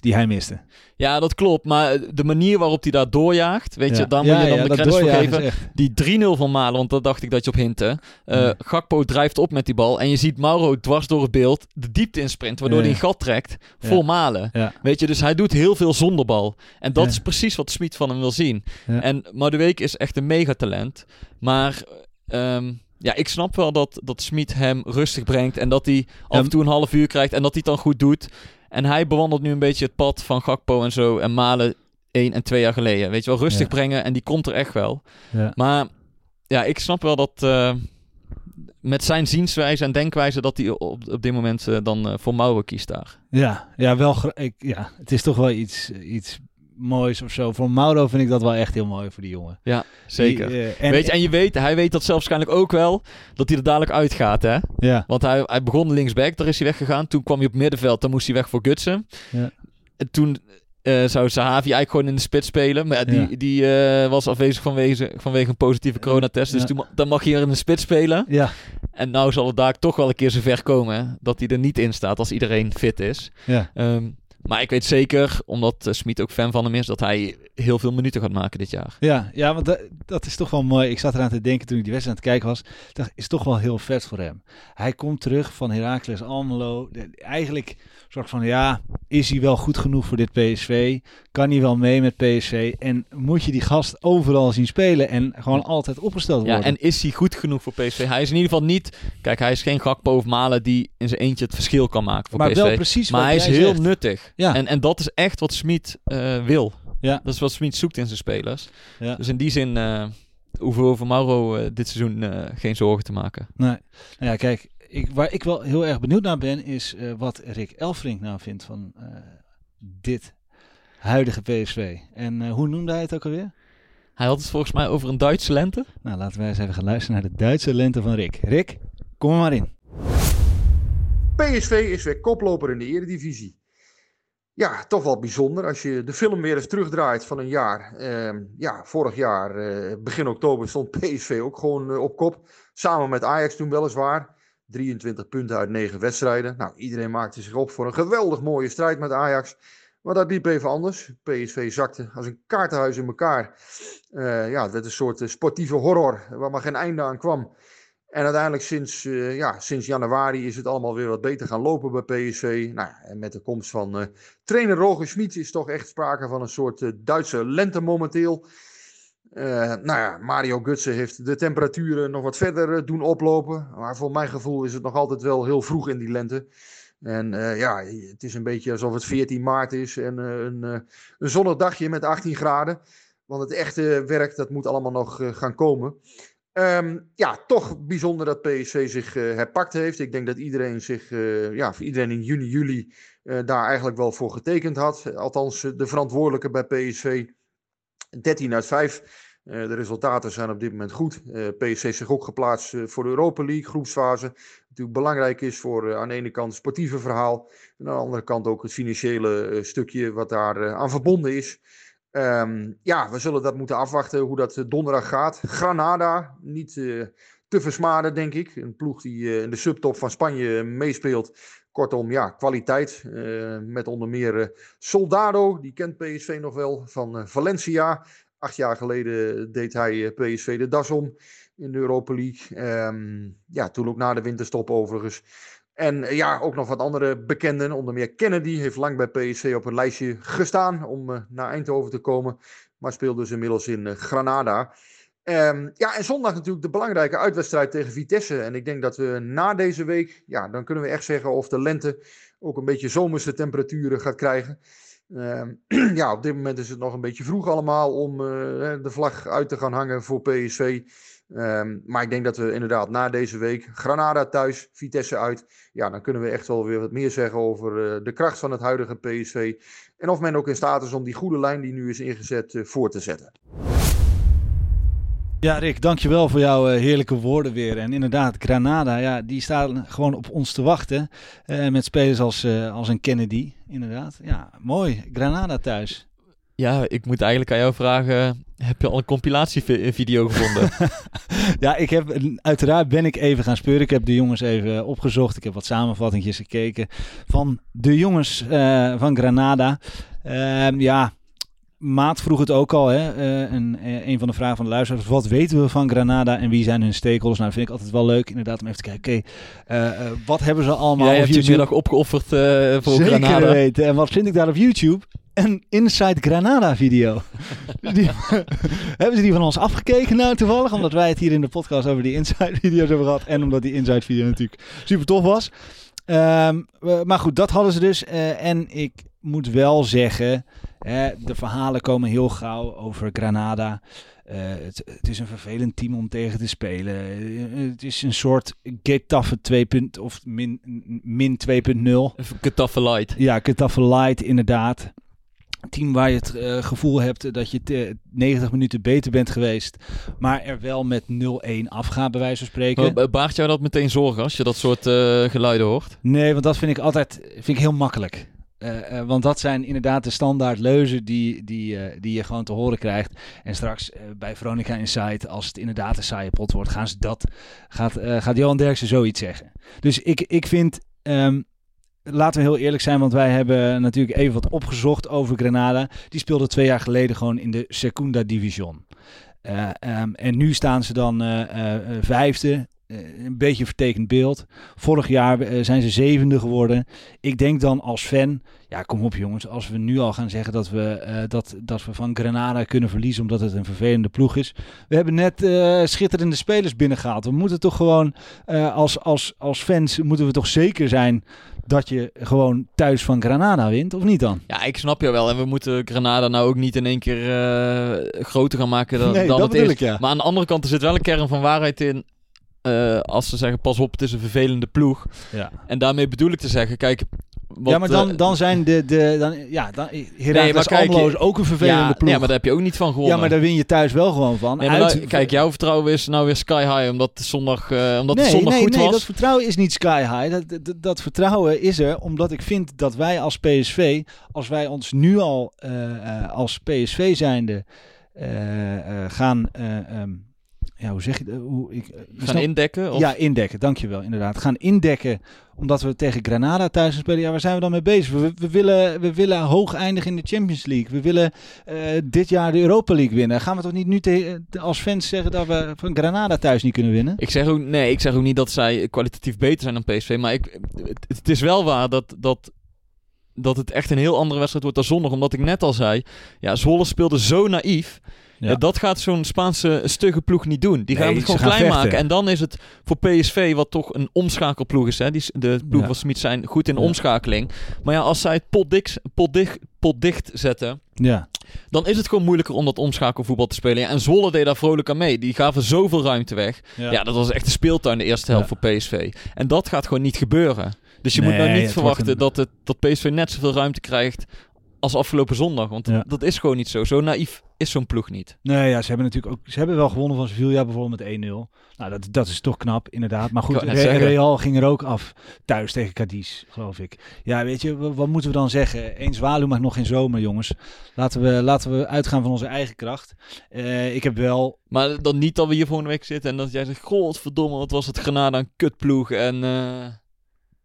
die hij miste. Ja, dat klopt. Maar de manier waarop hij daar doorjaagt, weet je, daar moet je dan ja, de credits voor geven. echt- Die 3-0 van Malen, want dat dacht ik dat je op hintte. Eh. Gakpo drijft op met die bal en je ziet Mauro dwars door het beeld de diepte insprint, waardoor hij een gat trekt Ja. Malen. Weet je, dus hij doet heel veel zonder bal. En dat is precies wat Smit van hem wil zien. En Madueke is echt een megatalent. Maar ehm, ja, ik snap wel dat, dat Smit hem rustig brengt. En dat hij af en toe een half uur krijgt. En dat hij het dan goed doet. En hij bewandelt nu een beetje het pad van Gakpo en zo. En Malen één en twee jaar geleden. Weet je wel, rustig Ja. brengen. En die komt er echt wel. Ja. Maar ja, ik snap wel dat eh, met zijn zienswijze en denkwijze dat hij op, op dit moment eh, dan eh, voor Mauro kiest daar. Ja, ja, wel, ik, ja, het is toch wel iets, iets moois of zo. Voor Mauro vind ik dat wel echt heel mooi voor die jongen. Ja, zeker. Die, eh, en, weet je, en je weet, hij weet dat zelf waarschijnlijk ook wel, dat hij er dadelijk uitgaat, hè? Ja, Want hij, hij begon linksback, daar is hij weggegaan. Toen kwam hij op middenveld, dan moest hij weg voor Gutsen. Ja. En toen eh, zou Sahavi eigenlijk gewoon in de spits spelen. Maar ja, die, Ja. die eh, was afwezig vanwege, vanwege een positieve coronatest. Dus Ja. toen, dan mag hij er in de spits spelen. ja, En nou zal het daar toch wel een keer zover komen hè, dat hij er niet in staat als iedereen fit is. ja. Ehm, maar ik weet zeker, omdat uh, Smit ook fan van hem is, dat hij heel veel minuten gaat maken dit jaar. Ja, ja want dat, dat is toch wel mooi. Ik zat eraan te denken toen ik die wedstrijd aan het kijken was. Dacht, is toch wel heel vet voor hem. Hij komt terug van Heracles Almelo. Eigenlijk soort van, ja, is hij wel goed genoeg voor dit PSV? Kan hij wel mee met PSV? En moet je die gast overal zien spelen en gewoon altijd opgesteld Ja, worden? en is hij goed genoeg voor PSV? Hij is in ieder geval niet... Kijk, hij is geen Gakpo of Malen die in zijn eentje het verschil kan maken voor maar PSV. wel precies maar hij is heel zegt. nuttig. Ja. En, en dat is echt wat Smit eh, wil. Ja. Dat is wat Smit zoekt in zijn spelers. Ja. Dus in die zin eh hoeven we over Mauro eh, dit seizoen eh, geen zorgen te maken. Nee. Nou ja, kijk, ik, waar ik wel heel erg benieuwd naar ben, is eh, wat Rick Elfrink nou vindt van eh, dit huidige PSV. En eh, hoe noemde hij het ook alweer? Hij had het volgens mij over een Duitse lente. Nou, laten wij eens even gaan luisteren naar de Duitse lente van Rick. Rick, kom er maar in. PSV is weer koploper in de Eredivisie. Ja, toch wel bijzonder als je de film weer eens terugdraait van een jaar. Ehm, ja, vorig jaar, eh, begin oktober, stond PSV ook gewoon eh, op kop. Samen met Ajax toen weliswaar. 23 punten uit 9 wedstrijden. Nou, iedereen maakte zich op voor een geweldig mooie strijd met Ajax. Maar dat liep even anders. PSV zakte als een kaartenhuis in elkaar. Eh, ja, het werd een soort sportieve horror waar maar geen einde aan kwam. En uiteindelijk sinds, eh, ja, sinds januari is het allemaal weer wat beter gaan lopen bij PSV. Nou, en met de komst van eh, trainer Roger Schmid is toch echt sprake van een soort eh, Duitse lente momenteel. Nou ja, Mario Gutse heeft de temperaturen nog wat verder doen oplopen. Maar voor mijn gevoel is het nog altijd wel heel vroeg in die lente. En ja, het is een beetje alsof het 14 maart is en een, eh, een zonnig dagje met 18 graden. Want het echte werk, dat moet allemaal nog gaan komen. Ehm, ja, toch bijzonder dat PSV zich eh, herpakt heeft. Ik denk dat iedereen zich, eh, ja, iedereen in juni, juli eh, daar eigenlijk wel voor getekend had. Althans, de verantwoordelijke bij PSV. 13 uit 5. Eh, de resultaten zijn op dit moment goed. PSV heeft zich ook geplaatst voor de Europa League groepsfase. Natuurlijk belangrijk is voor aan de ene kant het sportieve verhaal. En aan de andere kant ook het financiële stukje wat daar aan verbonden is. Ehm, ja, we zullen dat moeten afwachten hoe dat eh, donderdag gaat. Granada, niet eh, te versmaden denk ik. Een ploeg die eh, in de subtop van Spanje meespeelt. Kortom, ja, kwaliteit. eh, met onder meer Soldado, die kent PSV nog wel, van Valencia. Acht jaar geleden deed hij PSV de das om in de Europa League. Ehm, ja, toen ook na de winterstop overigens. En eh, ja, ook nog wat andere bekenden. Onder meer Kennedy heeft lang bij PSV op een lijstje gestaan om eh, naar Eindhoven te komen. Maar speelt dus inmiddels in eh, Granada. Ehm, ja, en zondag natuurlijk de belangrijke uitwedstrijd tegen Vitesse. En ik denk dat we na deze week, ja, dan kunnen we echt zeggen of de lente ook een beetje zomerse temperaturen gaat krijgen. Ehm, ja, op dit moment is het nog een beetje vroeg allemaal om de vlag uit te gaan hangen voor PSV. Ehm, maar ik denk dat we inderdaad na deze week, Granada thuis, Vitesse uit. Ja, dan kunnen we echt wel weer wat meer zeggen over eh, de kracht van het huidige PSV. En of men ook in staat is om die goede lijn die nu is ingezet eh, voor te zetten. Ja, Rick, dankjewel voor jouw eh, heerlijke woorden weer. En inderdaad, Granada, ja, die staan gewoon op ons te wachten. met spelers als, als een Kennedy, inderdaad. Ja, mooi. Granada thuis. Ja, ik moet eigenlijk aan jou vragen, heb je al een compilatievideo gevonden? Ja, ik heb, uiteraard ben ik even gaan speuren. Ik heb de jongens even opgezocht. Ik heb wat samenvattingjes gekeken van de jongens eh, van Granada. Ehm, ja, Maat vroeg het ook al. Hè? eh, een, eh, een van de vragen van de luisteraars. Wat weten we van Granada en wie zijn hun stakeholders? Nou, dat vind ik altijd wel leuk. Inderdaad, om even te kijken. Oké, wat hebben ze allemaal Jij op hebt je middag opgeofferd voor Zeker Granada. weten. En wat vind ik daar op YouTube? Een Inside Granada video. die, hebben ze die van ons afgekeken nou toevallig? Omdat wij het hier in de podcast over die Inside video's hebben gehad. En omdat die Inside video natuurlijk super tof was. Ehm, maar goed, dat hadden ze dus. Eh, en ik moet wel zeggen, hè, de verhalen komen heel gauw over Granada. Eh, het, het is een vervelend team om tegen te spelen. Eh, het is een soort Getafe 2. punt- of min, min 2.0. Even Getafe light. Ja, Getafe Light inderdaad. Team waar je het eh, gevoel hebt dat je te- 90 minuten beter bent geweest. Maar er wel met 0-1 afgaat, bij wijze van spreken. Maar Baart jou dat meteen zorgen als je dat soort eh, geluiden hoort? Nee, want dat vind ik altijd vind ik heel makkelijk. Eh, want dat zijn inderdaad de standaard leuzen die, die, die je gewoon te horen krijgt. En straks bij Veronica Insight, als het inderdaad een saaie pot wordt, gaan ze dat, gaat, gaat Johan Derksen zoiets zeggen. Dus ik, ik vind, ehm, laten we heel eerlijk zijn, want wij hebben natuurlijk even wat opgezocht over Granada. Die speelde twee jaar geleden gewoon in de Segunda Division. Eh, ehm, en nu staan ze dan eh, eh, vijfde. Eh, een beetje een vertekend beeld. Vorig jaar eh, zijn ze zevende geworden. Ik denk dan als fan, ja kom op jongens, als we nu al gaan zeggen dat we, eh, dat, dat we van Granada kunnen verliezen omdat het een vervelende ploeg is. We hebben net schitterende spelers binnengehaald. We moeten toch gewoon als, als, als fans moeten we toch zeker zijn dat je gewoon thuis van Granada wint, of niet dan? Ja, ik snap je wel. En we moeten Granada nou ook niet in één keer groter gaan maken dan, Nee, dan dat het is. ik, ja. Maar aan de andere kant, er zit wel een kern van waarheid in. Eh, als ze zeggen, pas op, het is een vervelende ploeg. Ja. En daarmee bedoel ik te zeggen, kijk... Wat, ja, maar dan, eh, dan zijn de, de dan, ja, dan, Heracles maar kijk, Almelo is ook een vervelende ja, ploeg. nee, maar daar heb je ook niet van gewonnen. ja, maar daar win je thuis wel gewoon van. Nee, Uit- nou, kijk, jouw vertrouwen is nou weer sky high, omdat, het zondag, eh, omdat nee, het zondag nee, goed nee, was. dat vertrouwen is niet sky high. Dat, dat, dat vertrouwen is er omdat ik vind dat wij als PSV, als wij ons nu al eh, eh, als PSV zijnde eh, eh, gaan, eh, ehm, ja, hoe zeg je dat? Hoe, ik, eh, gaan snap- indekken. Of, Ja, indekken, dankjewel, inderdaad. Gaan indekken omdat we tegen Granada thuis spelen. Ja, waar zijn we dan mee bezig? We, we, willen, we willen hoog eindigen in de Champions League. We willen eh, dit jaar de Europa League winnen. Gaan we toch niet nu te- als fans zeggen dat we van Granada thuis niet kunnen winnen? Ik zeg ook, nee, ik zeg ook niet dat zij kwalitatief beter zijn dan PSV. Maar ik, het, het is wel waar dat, dat, dat het echt een heel andere wedstrijd wordt dan zondag. Omdat ik net al zei, ja, Zwolle speelde zo naïef. Ja. Ja. dat gaat zo'n Spaanse stugge ploeg niet doen. Die Nee, gaan het gewoon gaan klein vechten. maken. En dan is het voor PSV, wat toch een omschakelploeg is. Hè? Die, de ploeg Ja. van Smit zijn goed in omschakeling. Maar ja, als zij het potdicht, potdicht, potdicht zetten... Ja. dan is het gewoon moeilijker om dat omschakelvoetbal te spelen. Ja, en Zwolle deed daar vrolijk aan mee. Die gaven zoveel ruimte weg. Ja, dat was echt de speeltuin de eerste helft Ja. voor PSV. En dat gaat gewoon niet gebeuren. Dus je moet nou niet verwachten een- dat, het, dat PSV net zoveel ruimte krijgt als afgelopen zondag. Want dat is gewoon niet zo. Zo naïef is zo'n ploeg niet. Nee, ja, ze hebben natuurlijk ook. Ze hebben wel gewonnen van Sevilla bijvoorbeeld met 1-0. Nou, dat, dat is toch knap, inderdaad. Maar goed, Re-. Real ging er ook af thuis tegen Cadiz, geloof ik. Ja, weet je, wa- wat moeten we dan zeggen? Eén zwaluw mag nog geen zomer, jongens. Laten we, laten we uitgaan van onze eigen kracht. Eh, ik heb wel. Maar dan niet dat we hier volgende week zitten en dat jij zegt... Godverdomme, wat was het Granada een kutploeg. En eh,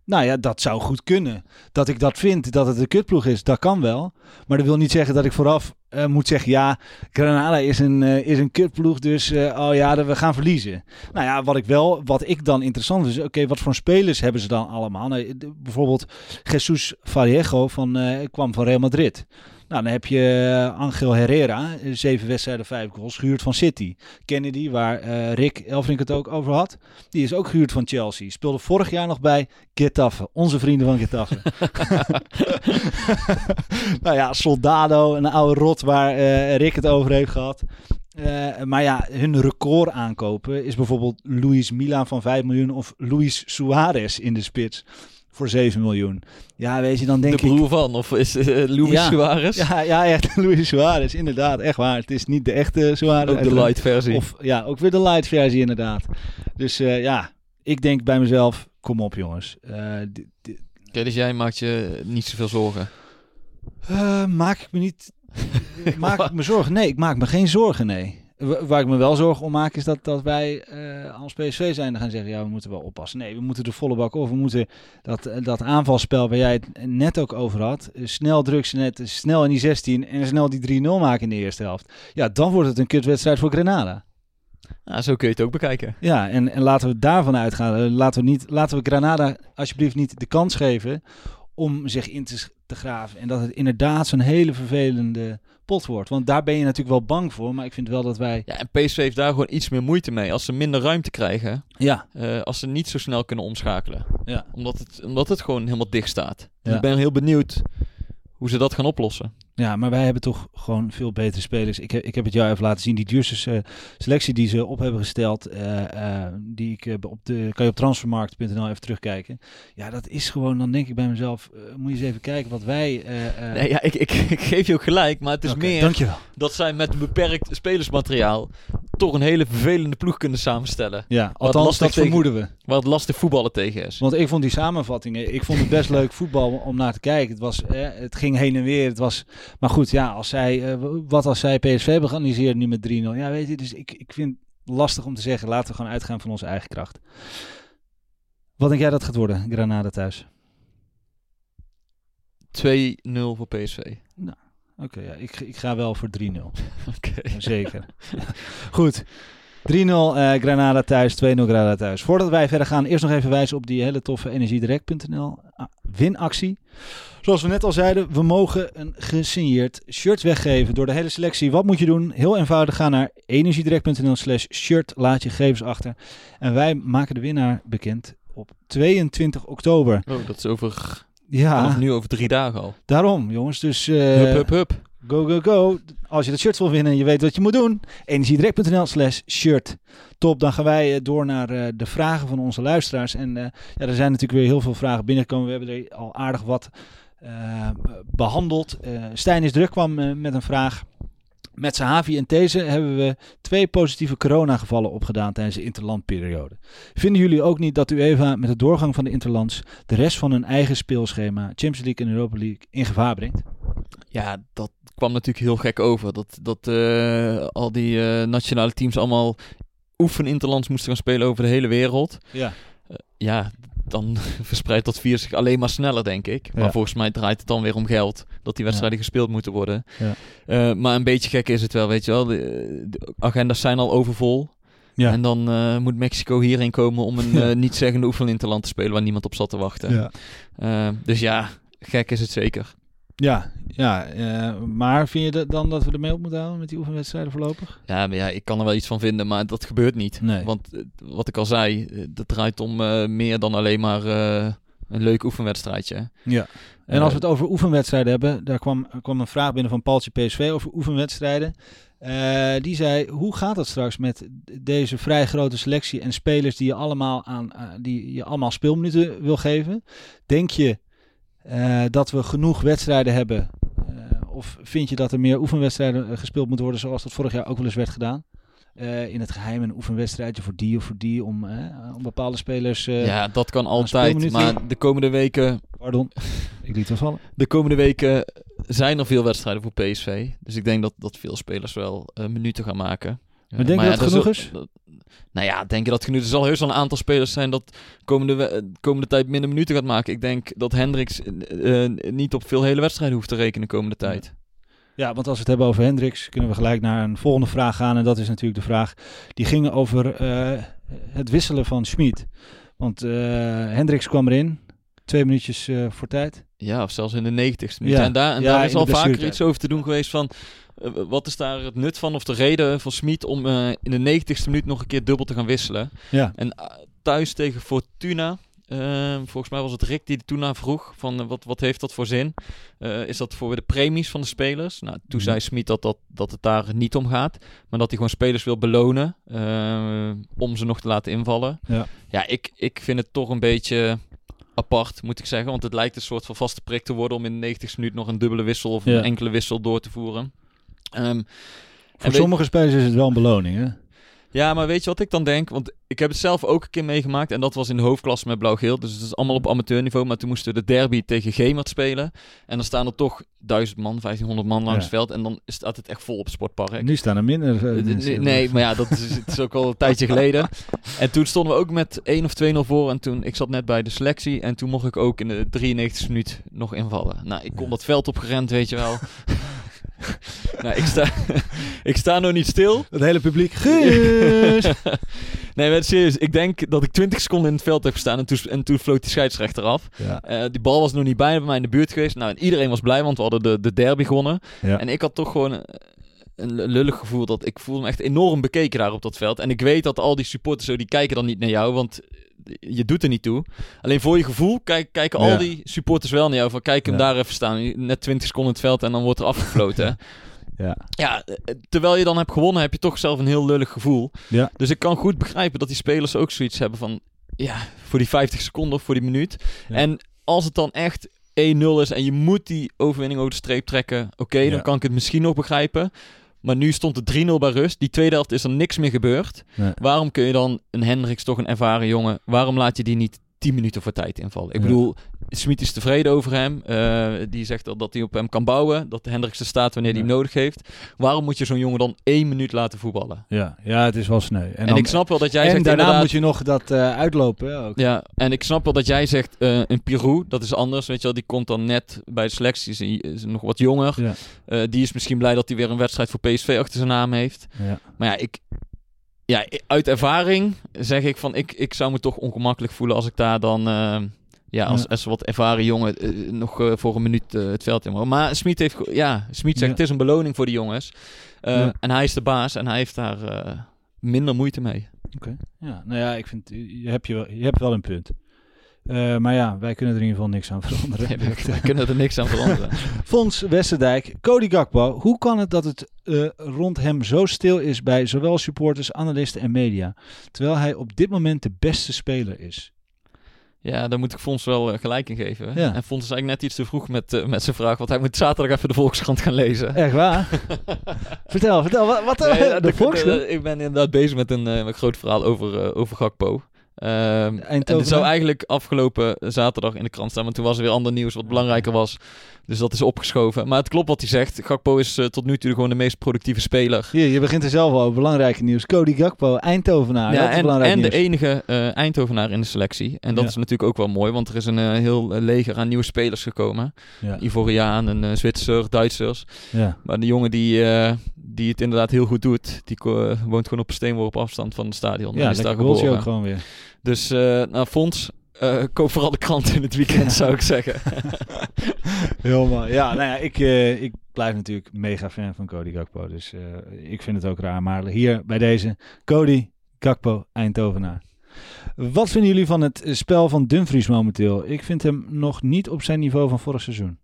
Nou ja, dat zou goed kunnen. Dat ik dat vind, dat het een kutploeg is, dat kan wel. Maar dat wil niet zeggen dat ik vooraf eh, moet zeggen... ja, Granada is een, eh, is een kutploeg, dus eh, oh ja, we gaan verliezen. Nou ja, wat ik wel, wat ik dan interessant is... oké, wat voor spelers hebben ze dan allemaal? Nou, bijvoorbeeld Jesus Vallejo van, kwam van Real Madrid. Nou, dan heb je eh, Angel Herrera, eh, zeven wedstrijden, vijf goals, gehuurd van City. Kennedy, waar eh, Rick Elfrink het ook over had, die is ook gehuurd van Chelsea. Speelde vorig jaar nog bij Getafe, onze vrienden van Getafe. nou ja, Soldado, een oude rot waar Rick het over heeft gehad. Eh, maar ja, hun record aankopen is bijvoorbeeld Luis Milan van 5 miljoen of Luis Suarez in de spits voor 7 miljoen. Ja, weet je, dan denk de ik... broer van, of is eh, Luis Ja. Suarez? Ja, ja, echt Luis Suarez, inderdaad, echt waar. Het is niet de echte Suarez. Ook de light versie. Of ja, ook weer de light versie inderdaad. Dus eh, ja, ik denk bij mezelf, kom op jongens. Di- Oké, dus jij maakt je niet zoveel zorgen. eh, maak ik me niet, maak ik me zorgen? Nee, ik maak me geen zorgen, nee. Wa- Waar ik me wel zorgen om maak is dat, dat wij eh, als PSV zijn gaan zeggen, ja, we moeten wel oppassen. Nee, we moeten de volle bak over. We moeten dat, eh, dat aanvalspel waar jij het net ook over had, eh, snel druk ze net, snel in die 16 en snel die 3-0 maken in de eerste helft. Ja, dan wordt het een kutwedstrijd voor Grenada. Ja, zo kun je het ook bekijken. Ja, en, en laten we daarvan uitgaan. Laten we, niet, laten we Granada alsjeblieft niet de kans geven om zich in te, te graven. En dat het inderdaad zo'n hele vervelende pot wordt. Want daar ben je natuurlijk wel bang voor. Maar ik vind wel dat wij... Ja, en PSV heeft daar gewoon iets meer moeite mee. Als ze minder ruimte krijgen, Ja, eh, als ze niet zo snel kunnen omschakelen. ja. Omdat het, omdat het gewoon helemaal dicht staat. Dus Ja. ik ben heel benieuwd hoe ze dat gaan oplossen. Ja, maar wij hebben toch gewoon veel betere spelers. Ik heb, ik heb het jou even laten zien. Die duurste eh, selectie die ze op hebben gesteld. eh, eh, die ik op de. Kan je op transfermarkt.nl even terugkijken. Ja, dat is gewoon. Dan denk ik bij mezelf. moet je eens even kijken wat wij. Nee, ja, ik, ik, ik geef je ook gelijk, maar het is meer Dankjewel. dat zij met een beperkt spelersmateriaal toch een hele vervelende ploeg kunnen samenstellen. Ja, althans dat tegen- vermoeden we. Het lastig voetballen tegen is. Want ik vond die samenvattingen. Ik vond het best leuk voetbal om naar te kijken. Het, was, eh, het ging heen en weer. Het was, maar goed, ja, als zij, eh, wat als zij PSV organiseren nu met 3-0? Ja, weet je, dus ik, ik vind het lastig om te zeggen. Laten we gewoon uitgaan van onze eigen kracht. Wat denk jij dat gaat worden, Granada thuis? 2-0 voor PSV. Oké, ja, ik, ik ga wel voor 3-0. Oké. Zeker. Goed. 3-0 eh, Granada thuis, 2-0 Granada thuis. Voordat wij verder gaan, eerst nog even wijzen op die hele toffe energiedirect.nl ah, winactie. Zoals we net al zeiden, we mogen een gesigneerd shirt weggeven door de hele selectie. Wat moet je doen? Heel eenvoudig, ga naar energiedirect.nl slash shirt, laat je gegevens achter. En wij maken de winnaar bekend op 22 oktober. Oh, dat is over, Ja, vanaf nu over drie dagen al. daarom jongens. Dus eh, hup, hup, hup. Go, go, go. Als je dat shirt wil winnen, je weet wat je moet doen. Energiedirect.nl slash shirt. Top, dan gaan wij eh, door naar eh, de vragen van onze luisteraars. En ja, er zijn natuurlijk weer heel veel vragen binnengekomen. We hebben er al aardig wat eh, behandeld. Eh, Stijn is druk kwam met een vraag. Met Sahavi en These hebben we twee positieve coronagevallen opgedaan tijdens de interlandperiode. Vinden jullie ook niet dat UEFA met de doorgang van de interlands de rest van hun eigen speelschema, Champions League en Europa League, in gevaar brengt? Ja, dat kwam natuurlijk heel gek over. Dat, dat eh, al die eh, nationale teams allemaal oefeninterlands moesten gaan spelen over de hele wereld. Ja. Ja, dan verspreidt dat virus zich alleen maar sneller, denk ik. Ja. Maar volgens mij draait het dan weer om geld. Dat die wedstrijden gespeeld moeten worden. Ja. Eh, maar een beetje gek is het wel, weet je wel. De, de agendas zijn al overvol. Ja. En dan eh, moet Mexico hierheen komen om een eh, niet-zeggende oefeninterland te spelen waar niemand op zat te wachten. Ja. Dus ja, gek is het zeker. Ja, ja eh, maar vind je dat dan dat we ermee op moeten houden met die oefenwedstrijden voorlopig? Ja, maar ja, ik kan er wel iets van vinden, maar dat gebeurt niet. Nee. Want eh, wat ik al zei, eh, dat draait om meer dan alleen maar een leuk oefenwedstrijdje. Ja. En als we het over oefenwedstrijden hebben, daar kwam, kwam een vraag binnen van Paultje PSV over oefenwedstrijden. Die zei, hoe gaat het straks met deze vrij grote selectie en spelers die je allemaal, aan, die je allemaal speelminuten wil geven? Denk je eh, dat we genoeg wedstrijden hebben? Eh, of vind je dat er meer oefenwedstrijden eh, gespeeld moeten worden zoals dat vorig jaar ook wel eens werd gedaan? Eh, in het geheim een oefenwedstrijdje voor die of voor die om, eh, om bepaalde spelers... eh, ja, dat kan altijd. Maar de komende weken Pardon, ik liet het vallen. De komende weken zijn er veel wedstrijden voor PSV. Dus ik denk dat, dat veel spelers wel eh, minuten gaan maken. Maar denk je dat het genoeg is? dat- nou ja, denk je dat genoeg is? Er zal heus wel een aantal spelers zijn dat komende, eh, komende tijd minder minuten gaat maken. Ik denk dat Hendricks eh, eh, niet op veel hele wedstrijden hoeft te rekenen de komende tijd. Ja, want als we het hebben over Hendricks, kunnen we gelijk naar een volgende vraag gaan. En dat is natuurlijk de vraag die ging over het wisselen van Schmid. Want eh Hendricks kwam erin, twee minuutjes voor tijd. Ja, of zelfs in de negentigste minuut. Ja. En daar, en Ja, daar is al vaker iets over te doen geweest van... eh, wat is daar het nut van of de reden van Smit om eh, in de negentigste minuut nog een keer dubbel te gaan wisselen? Ja, En eh, thuis tegen Fortuna, eh, volgens mij was het Rick die toen naar vroeg van wat, wat heeft dat voor zin? Is dat voor de premies van de spelers? Nou, toen Mhm. zei Smit dat, dat, dat het daar niet om gaat, maar dat hij gewoon spelers wil belonen om ze nog te laten invallen. Ja. ja ik, ik vind het toch een beetje apart, moet ik zeggen, want het lijkt een soort van vaste prik te worden om in de 90ste minuut nog een dubbele wissel of Ja. een enkele wissel door te voeren. Ehm, voor weet- sommige spelers is het wel een beloning. Hè? ja, maar weet je wat ik dan denk? Want ik heb het zelf ook een keer meegemaakt. En dat was in de hoofdklasse met blauw-geel. Dus het is allemaal op amateurniveau. Maar toen moesten we de derby tegen Gemert spelen. En dan staan er toch 1000 man, 1500 man langs Ja. het veld. En dan staat het echt vol op het sportpark. Nu staan er minder eh, Eh, nee, maar ja, dat is, het is ook al een tijdje geleden. En toen stonden we ook met 1 of 2-0 voor. En toen, ik zat net bij de selectie. En toen mocht ik ook in de 93 minuut nog invallen. Nou, ik kom dat veld opgerend, weet je wel. nou, ik sta, ik sta nog niet stil. Het hele publiek. Nee, maar serieus. Ik denk dat ik 20 seconden in het veld heb gestaan en toen, en toen floot die scheidsrechter af. Ja. Eh, die bal was nog niet bijna bij mij in de buurt geweest. Nou, en iedereen was blij, want we hadden de, de derby gewonnen. Ja. En ik had toch gewoon eh, een lullig gevoel dat ik voelde me echt enorm bekeken daar op dat veld. En ik weet dat al die supporters zo, die kijken dan niet naar jou, want je doet er niet toe. Alleen voor je gevoel kijk, kijken Ja. al die supporters wel naar jou. Van kijk hem Ja. daar even staan. Net 20 seconden in het veld en dan wordt er afgefloten. Ja. ja, eh, terwijl je dan hebt gewonnen, heb je toch zelf een heel lullig gevoel. Ja. Dus ik kan goed begrijpen dat die spelers ook zoiets hebben van... Ja, voor die 50 seconden of voor die minuut. Ja. En als het dan echt 1-0 is en je moet die overwinning over de streep trekken... Oké, dan kan ik het misschien nog begrijpen. Maar nu stond het 3-0 bij rust. Die tweede helft is er niks meer gebeurd. Nee. Waarom kun je dan een Hendricks, toch een ervaren jongen... Waarom laat je die niet 10 minuten voor tijd invallen? Ik Ja. bedoel, Smit is tevreden over hem. Eh, die zegt al dat hij op hem kan bouwen. Dat Hendricks er staat wanneer hij Ja. hem nodig heeft. Waarom moet je zo'n jongen dan één minuut laten voetballen? Ja. ja, het is wel sneu. En, En, dan- ik snap wel dat jij en zegt daarna inderdaad... moet je nog dat eh, uitlopen. hè, ook. Ja, en ik snap wel dat jij zegt eh, een Pirou, dat is anders. Weet je wel, die komt dan net bij de selectie, is, is nog wat jonger. Ja. Die is misschien blij dat hij weer een wedstrijd voor PSV achter zijn naam heeft. Ja. Maar ja, ik, ja, uit ervaring zeg ik van, ik, ik zou me toch ongemakkelijk voelen als ik daar dan, eh, ja, als, Ja. als wat ervaren jongen eh, nog eh, voor een minuut het veld in mag. Maar Smit heeft, ja, Smit zegt Ja. het is een beloning voor die jongens. Ja. En hij is de baas en hij heeft daar minder moeite mee. Oké. Ja, nou ja, ik vind, je hebt, je wel, je hebt wel een punt. Eh, maar ja, wij kunnen er in ieder geval niks aan veranderen. We kunnen er niks aan veranderen. Fons Westerdijk, Cody Gakpo. Hoe kan het dat het eh, rond hem zo stil is bij zowel supporters, analisten en media? Terwijl hij op dit moment de beste speler is. Ja, daar moet ik Fons wel eh, gelijk in geven. Ja. En Fons is eigenlijk net iets te vroeg met, met zijn vraag, want hij moet zaterdag even de Volkskrant gaan lezen. Echt waar? vertel, vertel. Wat, wat Nee, de Volkskrant? ik ben inderdaad bezig met een, een groot verhaal over, over Gakpo. Ehm, en zou eigenlijk afgelopen zaterdag in de krant staan, maar toen was er weer ander nieuws wat belangrijker was. Dus dat is opgeschoven. Maar het klopt wat hij zegt. Gakpo is eh, tot nu toe gewoon de meest productieve speler. Hier, je begint er zelf al. Belangrijke nieuws. Cody Gakpo, Eindhovenaar. ja, dat en, de enige eh, Eindhovenaar in de selectie. En dat Ja. is natuurlijk ook wel mooi, want er is een eh, heel leger aan nieuwe spelers gekomen. Ja, Ivoriaan, een Zwitser, Duitsers. ja. Maar de jongen die, die het inderdaad heel goed doet, die woont gewoon op een steenworp afstand van het stadion. ja en is daar geboren. ook gewoon weer. Dus uh, nou, Fons, eh, koop vooral de krant in het weekend, Ja. zou ik zeggen. Heel mooi. Ja, nou ja, ik, eh, ik blijf natuurlijk mega fan van Cody Gakpo. Dus eh, ik vind het ook raar. Maar hier bij deze, Cody Gakpo, Eindhovenaar. Wat vinden jullie van het spel van Dumfries momenteel? Ik vind hem nog niet op zijn niveau van vorig seizoen.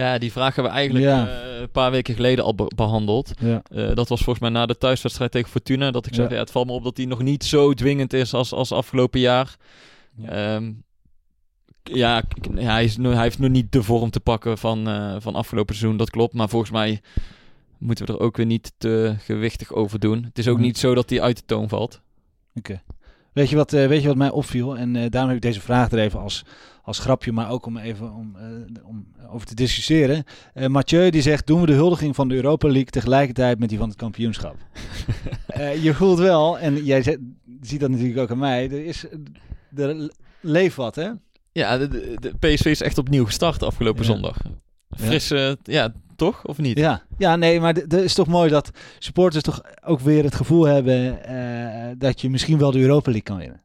Ja, die vraag hebben we eigenlijk Ja. eh, een paar weken geleden al be- behandeld. Ja, Eh, dat was volgens mij na de thuiswedstrijd tegen Fortuna. Dat ik Ja. zeg, ja, het valt me op dat hij nog niet zo dwingend is als, als afgelopen jaar. Ja. Ehm, ja, hij, is, hij heeft nog niet de vorm te pakken van, eh, van afgelopen seizoen, dat klopt. Maar volgens mij moeten we er ook weer niet te gewichtig over doen. Het is ook niet zo dat hij uit de toon valt. oké. Weet, je wat, eh, weet je wat mij opviel? En eh, daarom heb ik deze vraag er even als, als grapje, maar ook om even om, eh, om over te discussiëren. Mathieu die zegt, doen we de huldiging van de Europa League tegelijkertijd met die van het kampioenschap? Je voelt wel, en jij zet- ziet dat natuurlijk ook aan mij, er is, er leeft wat hè? Ja, de, de, de PSV is echt opnieuw gestart afgelopen Ja. zondag. Frisse, ja, toch? Of niet? Ja, ja nee, maar het is toch mooi dat supporters toch ook weer het gevoel hebben eh, dat je misschien wel de Europa League kan winnen.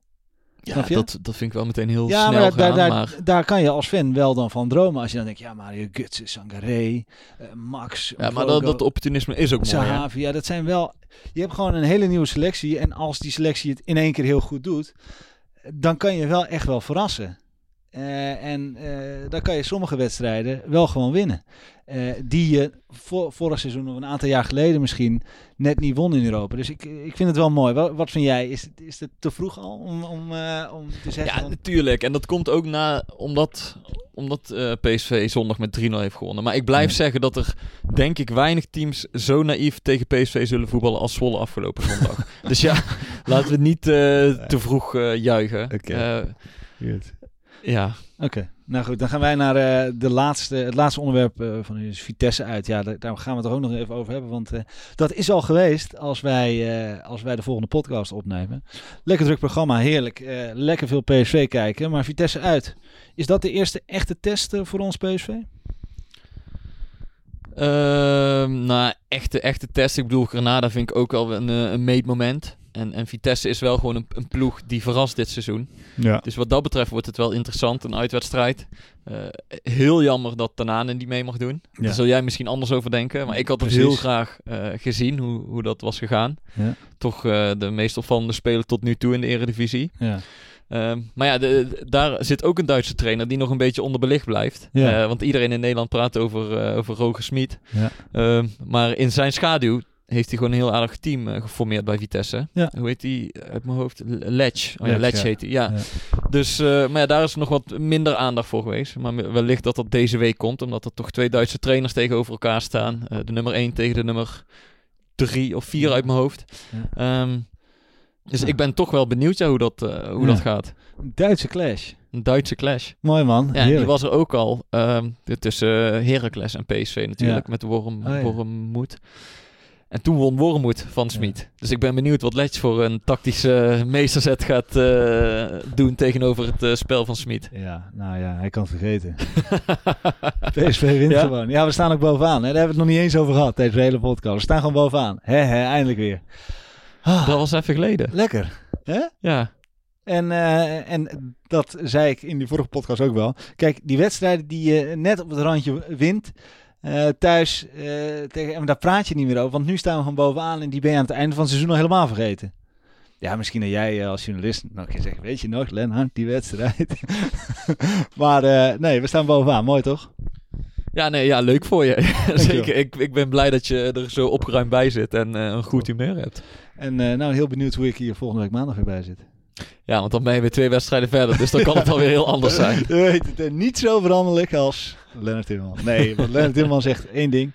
Ja, dat, dat vind ik wel meteen heel Ja, snel maar daar, gaan. daar, maar daar kan je als fan wel dan van dromen. Als je dan denkt, ja, Mario Götze, Sangaré, eh, Max, ja, maar dat, dat opportunisme is ook mooi. hè? Ja, dat zijn wel... Je hebt gewoon een hele nieuwe selectie. En als die selectie het in één keer heel goed doet, dan kan je wel echt wel verrassen. Eh, en eh, dan kan je sommige wedstrijden wel gewoon winnen. Eh, die je voor, vorig seizoen of een aantal jaar geleden misschien net niet won in Europa. Dus ik, ik vind het wel mooi. Wat, wat vind jij? Is het, is het te vroeg al om, om, om te zeggen? Ja, natuurlijk. En dat komt ook na, omdat, omdat PSV zondag met 3-0 heeft gewonnen. Maar ik blijf Ja. zeggen dat er, denk ik, weinig teams zo naïef tegen PSV zullen voetballen als Zwolle afgelopen zondag. dus ja, laten we niet te vroeg juichen. Oké. Eh, ja, Oké, nou goed, dan gaan wij naar eh, de laatste, het laatste onderwerp eh, van u, is Vitesse uit. Ja, daar, daar gaan we het er ook nog even over hebben, want eh, dat is al geweest als wij, als wij de volgende podcast opnemen. Lekker druk programma, heerlijk. lekker veel PSV kijken, maar Vitesse uit. Is dat de eerste echte test voor ons PSV? Ehm, nou, echte, echte test. Ik bedoel, Granada vind ik ook al een, een meetmoment. En, en Vitesse is wel gewoon een, een ploeg die verrast dit seizoen. Ja. Dus wat dat betreft wordt het wel interessant, een uitwedstrijd. Eh, heel jammer dat Tanane niet mee mag doen. Ja. Daar zul jij misschien anders over denken. Maar ik had het Precies. heel graag eh, gezien hoe, hoe dat was gegaan. Ja. Toch eh, de meest opvallende speler tot nu toe in de Eredivisie. Ja. Ehm, maar ja, de, de- daar zit ook een Duitse trainer die nog een beetje onderbelicht blijft. Ja. Want iedereen in Nederland praat over, eh, over Roger Smit. Ja. Ehm, maar in zijn schaduw heeft hij gewoon een heel aardig team eh, geformeerd bij Vitesse. Ja. Hoe heet die uit mijn hoofd? Ledge. Oh ja, Ledge, ja. heet hij. Ja. Ja. Dus, eh, maar ja, daar is nog wat minder aandacht voor geweest. Maar wellicht dat dat deze week komt, omdat er toch twee Duitse trainers tegenover elkaar staan. Eh, de nummer 1 tegen de nummer 3 of 4 uit mijn hoofd. Ehm, dus ik ben toch wel benieuwd ja, hoe, dat, hoe dat gaat. Duitse clash. Een Duitse clash. Mooi man. Ja, die was er ook al ehm, tussen Heracles en PSV natuurlijk, met Worm, Oh. Wormmoed. En toen won Wormmoed van Smit. Dus ik ben benieuwd wat Letch voor een tactische meesterzet gaat eh, doen tegenover het eh, spel van Smit. Ja, nou ja, hij kan vergeten. PSV wint Ja? gewoon. Ja, we staan ook bovenaan. Hè? Daar hebben we het nog niet eens over gehad, deze hele podcast. We staan gewoon bovenaan. Hè, hè, eindelijk weer. Ah, Dat was even geleden. lekker. Hè? Ja, En, eh, en dat zei ik in die vorige podcast ook wel. Kijk, die wedstrijden die je net op het randje wint, eh, thuis, eh, tegen, en daar praat je niet meer over. Want nu staan we gewoon bovenaan en die ben je aan het einde van het seizoen al helemaal vergeten. Ja, misschien dat jij eh, als journalist nog keer zegt, weet je nog, Lennart, die wedstrijd. maar nee, we staan bovenaan. Mooi toch? ja, nee, ja leuk voor je. Zeker. Ik, ik ben blij dat je er zo opgeruimd bij zit en een goed humeur hebt. En nou, heel benieuwd hoe ik hier volgende week maandag weer bij zit. Ja, want dan ben je weer twee wedstrijden verder. Dus dan kan het alweer heel anders zijn. Je weet het, niet zo veranderlijk als Lennart Timmerman. Nee, want Lennart Timmerman zegt één ding.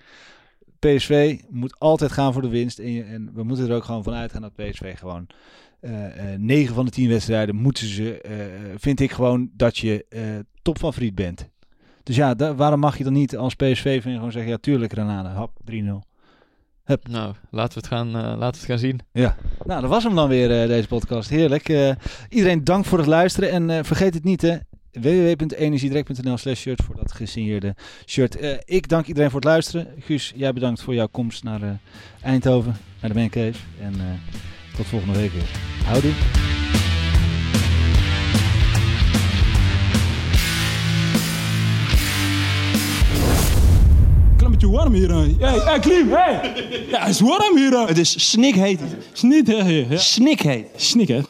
PSV moet altijd gaan voor de winst. En, je- en we moeten er ook gewoon van uitgaan dat PSV gewoon... eh, eh, 9 van de 10 wedstrijden moeten ze... eh, vind ik gewoon dat je eh topfavoriet bent. Dus ja, da- waarom mag je dan niet als PSV gewoon zeggen... Ja, tuurlijk Renane, hap, 3-0. Nou, laten we het gaan, eh, laten we het gaan zien. Ja, nou dat was hem dan weer, eh, deze podcast. Heerlijk. Eh, iedereen dank voor het luisteren. En eh, vergeet het niet, hè. www.energiedirect.nl slash shirt voor dat gesigneerde shirt. Eh, ik dank iedereen voor het luisteren. Guus, jij bedankt voor jouw komst naar eh, Eindhoven, naar de Mancave. En eh, tot volgende week weer. Houdoe. Klimmetje warm hier. Hey, hey, Klim, hey! Ja, het is warm hier. Het is snikheet. Hè? Ja. Snikheet. Snik, hè?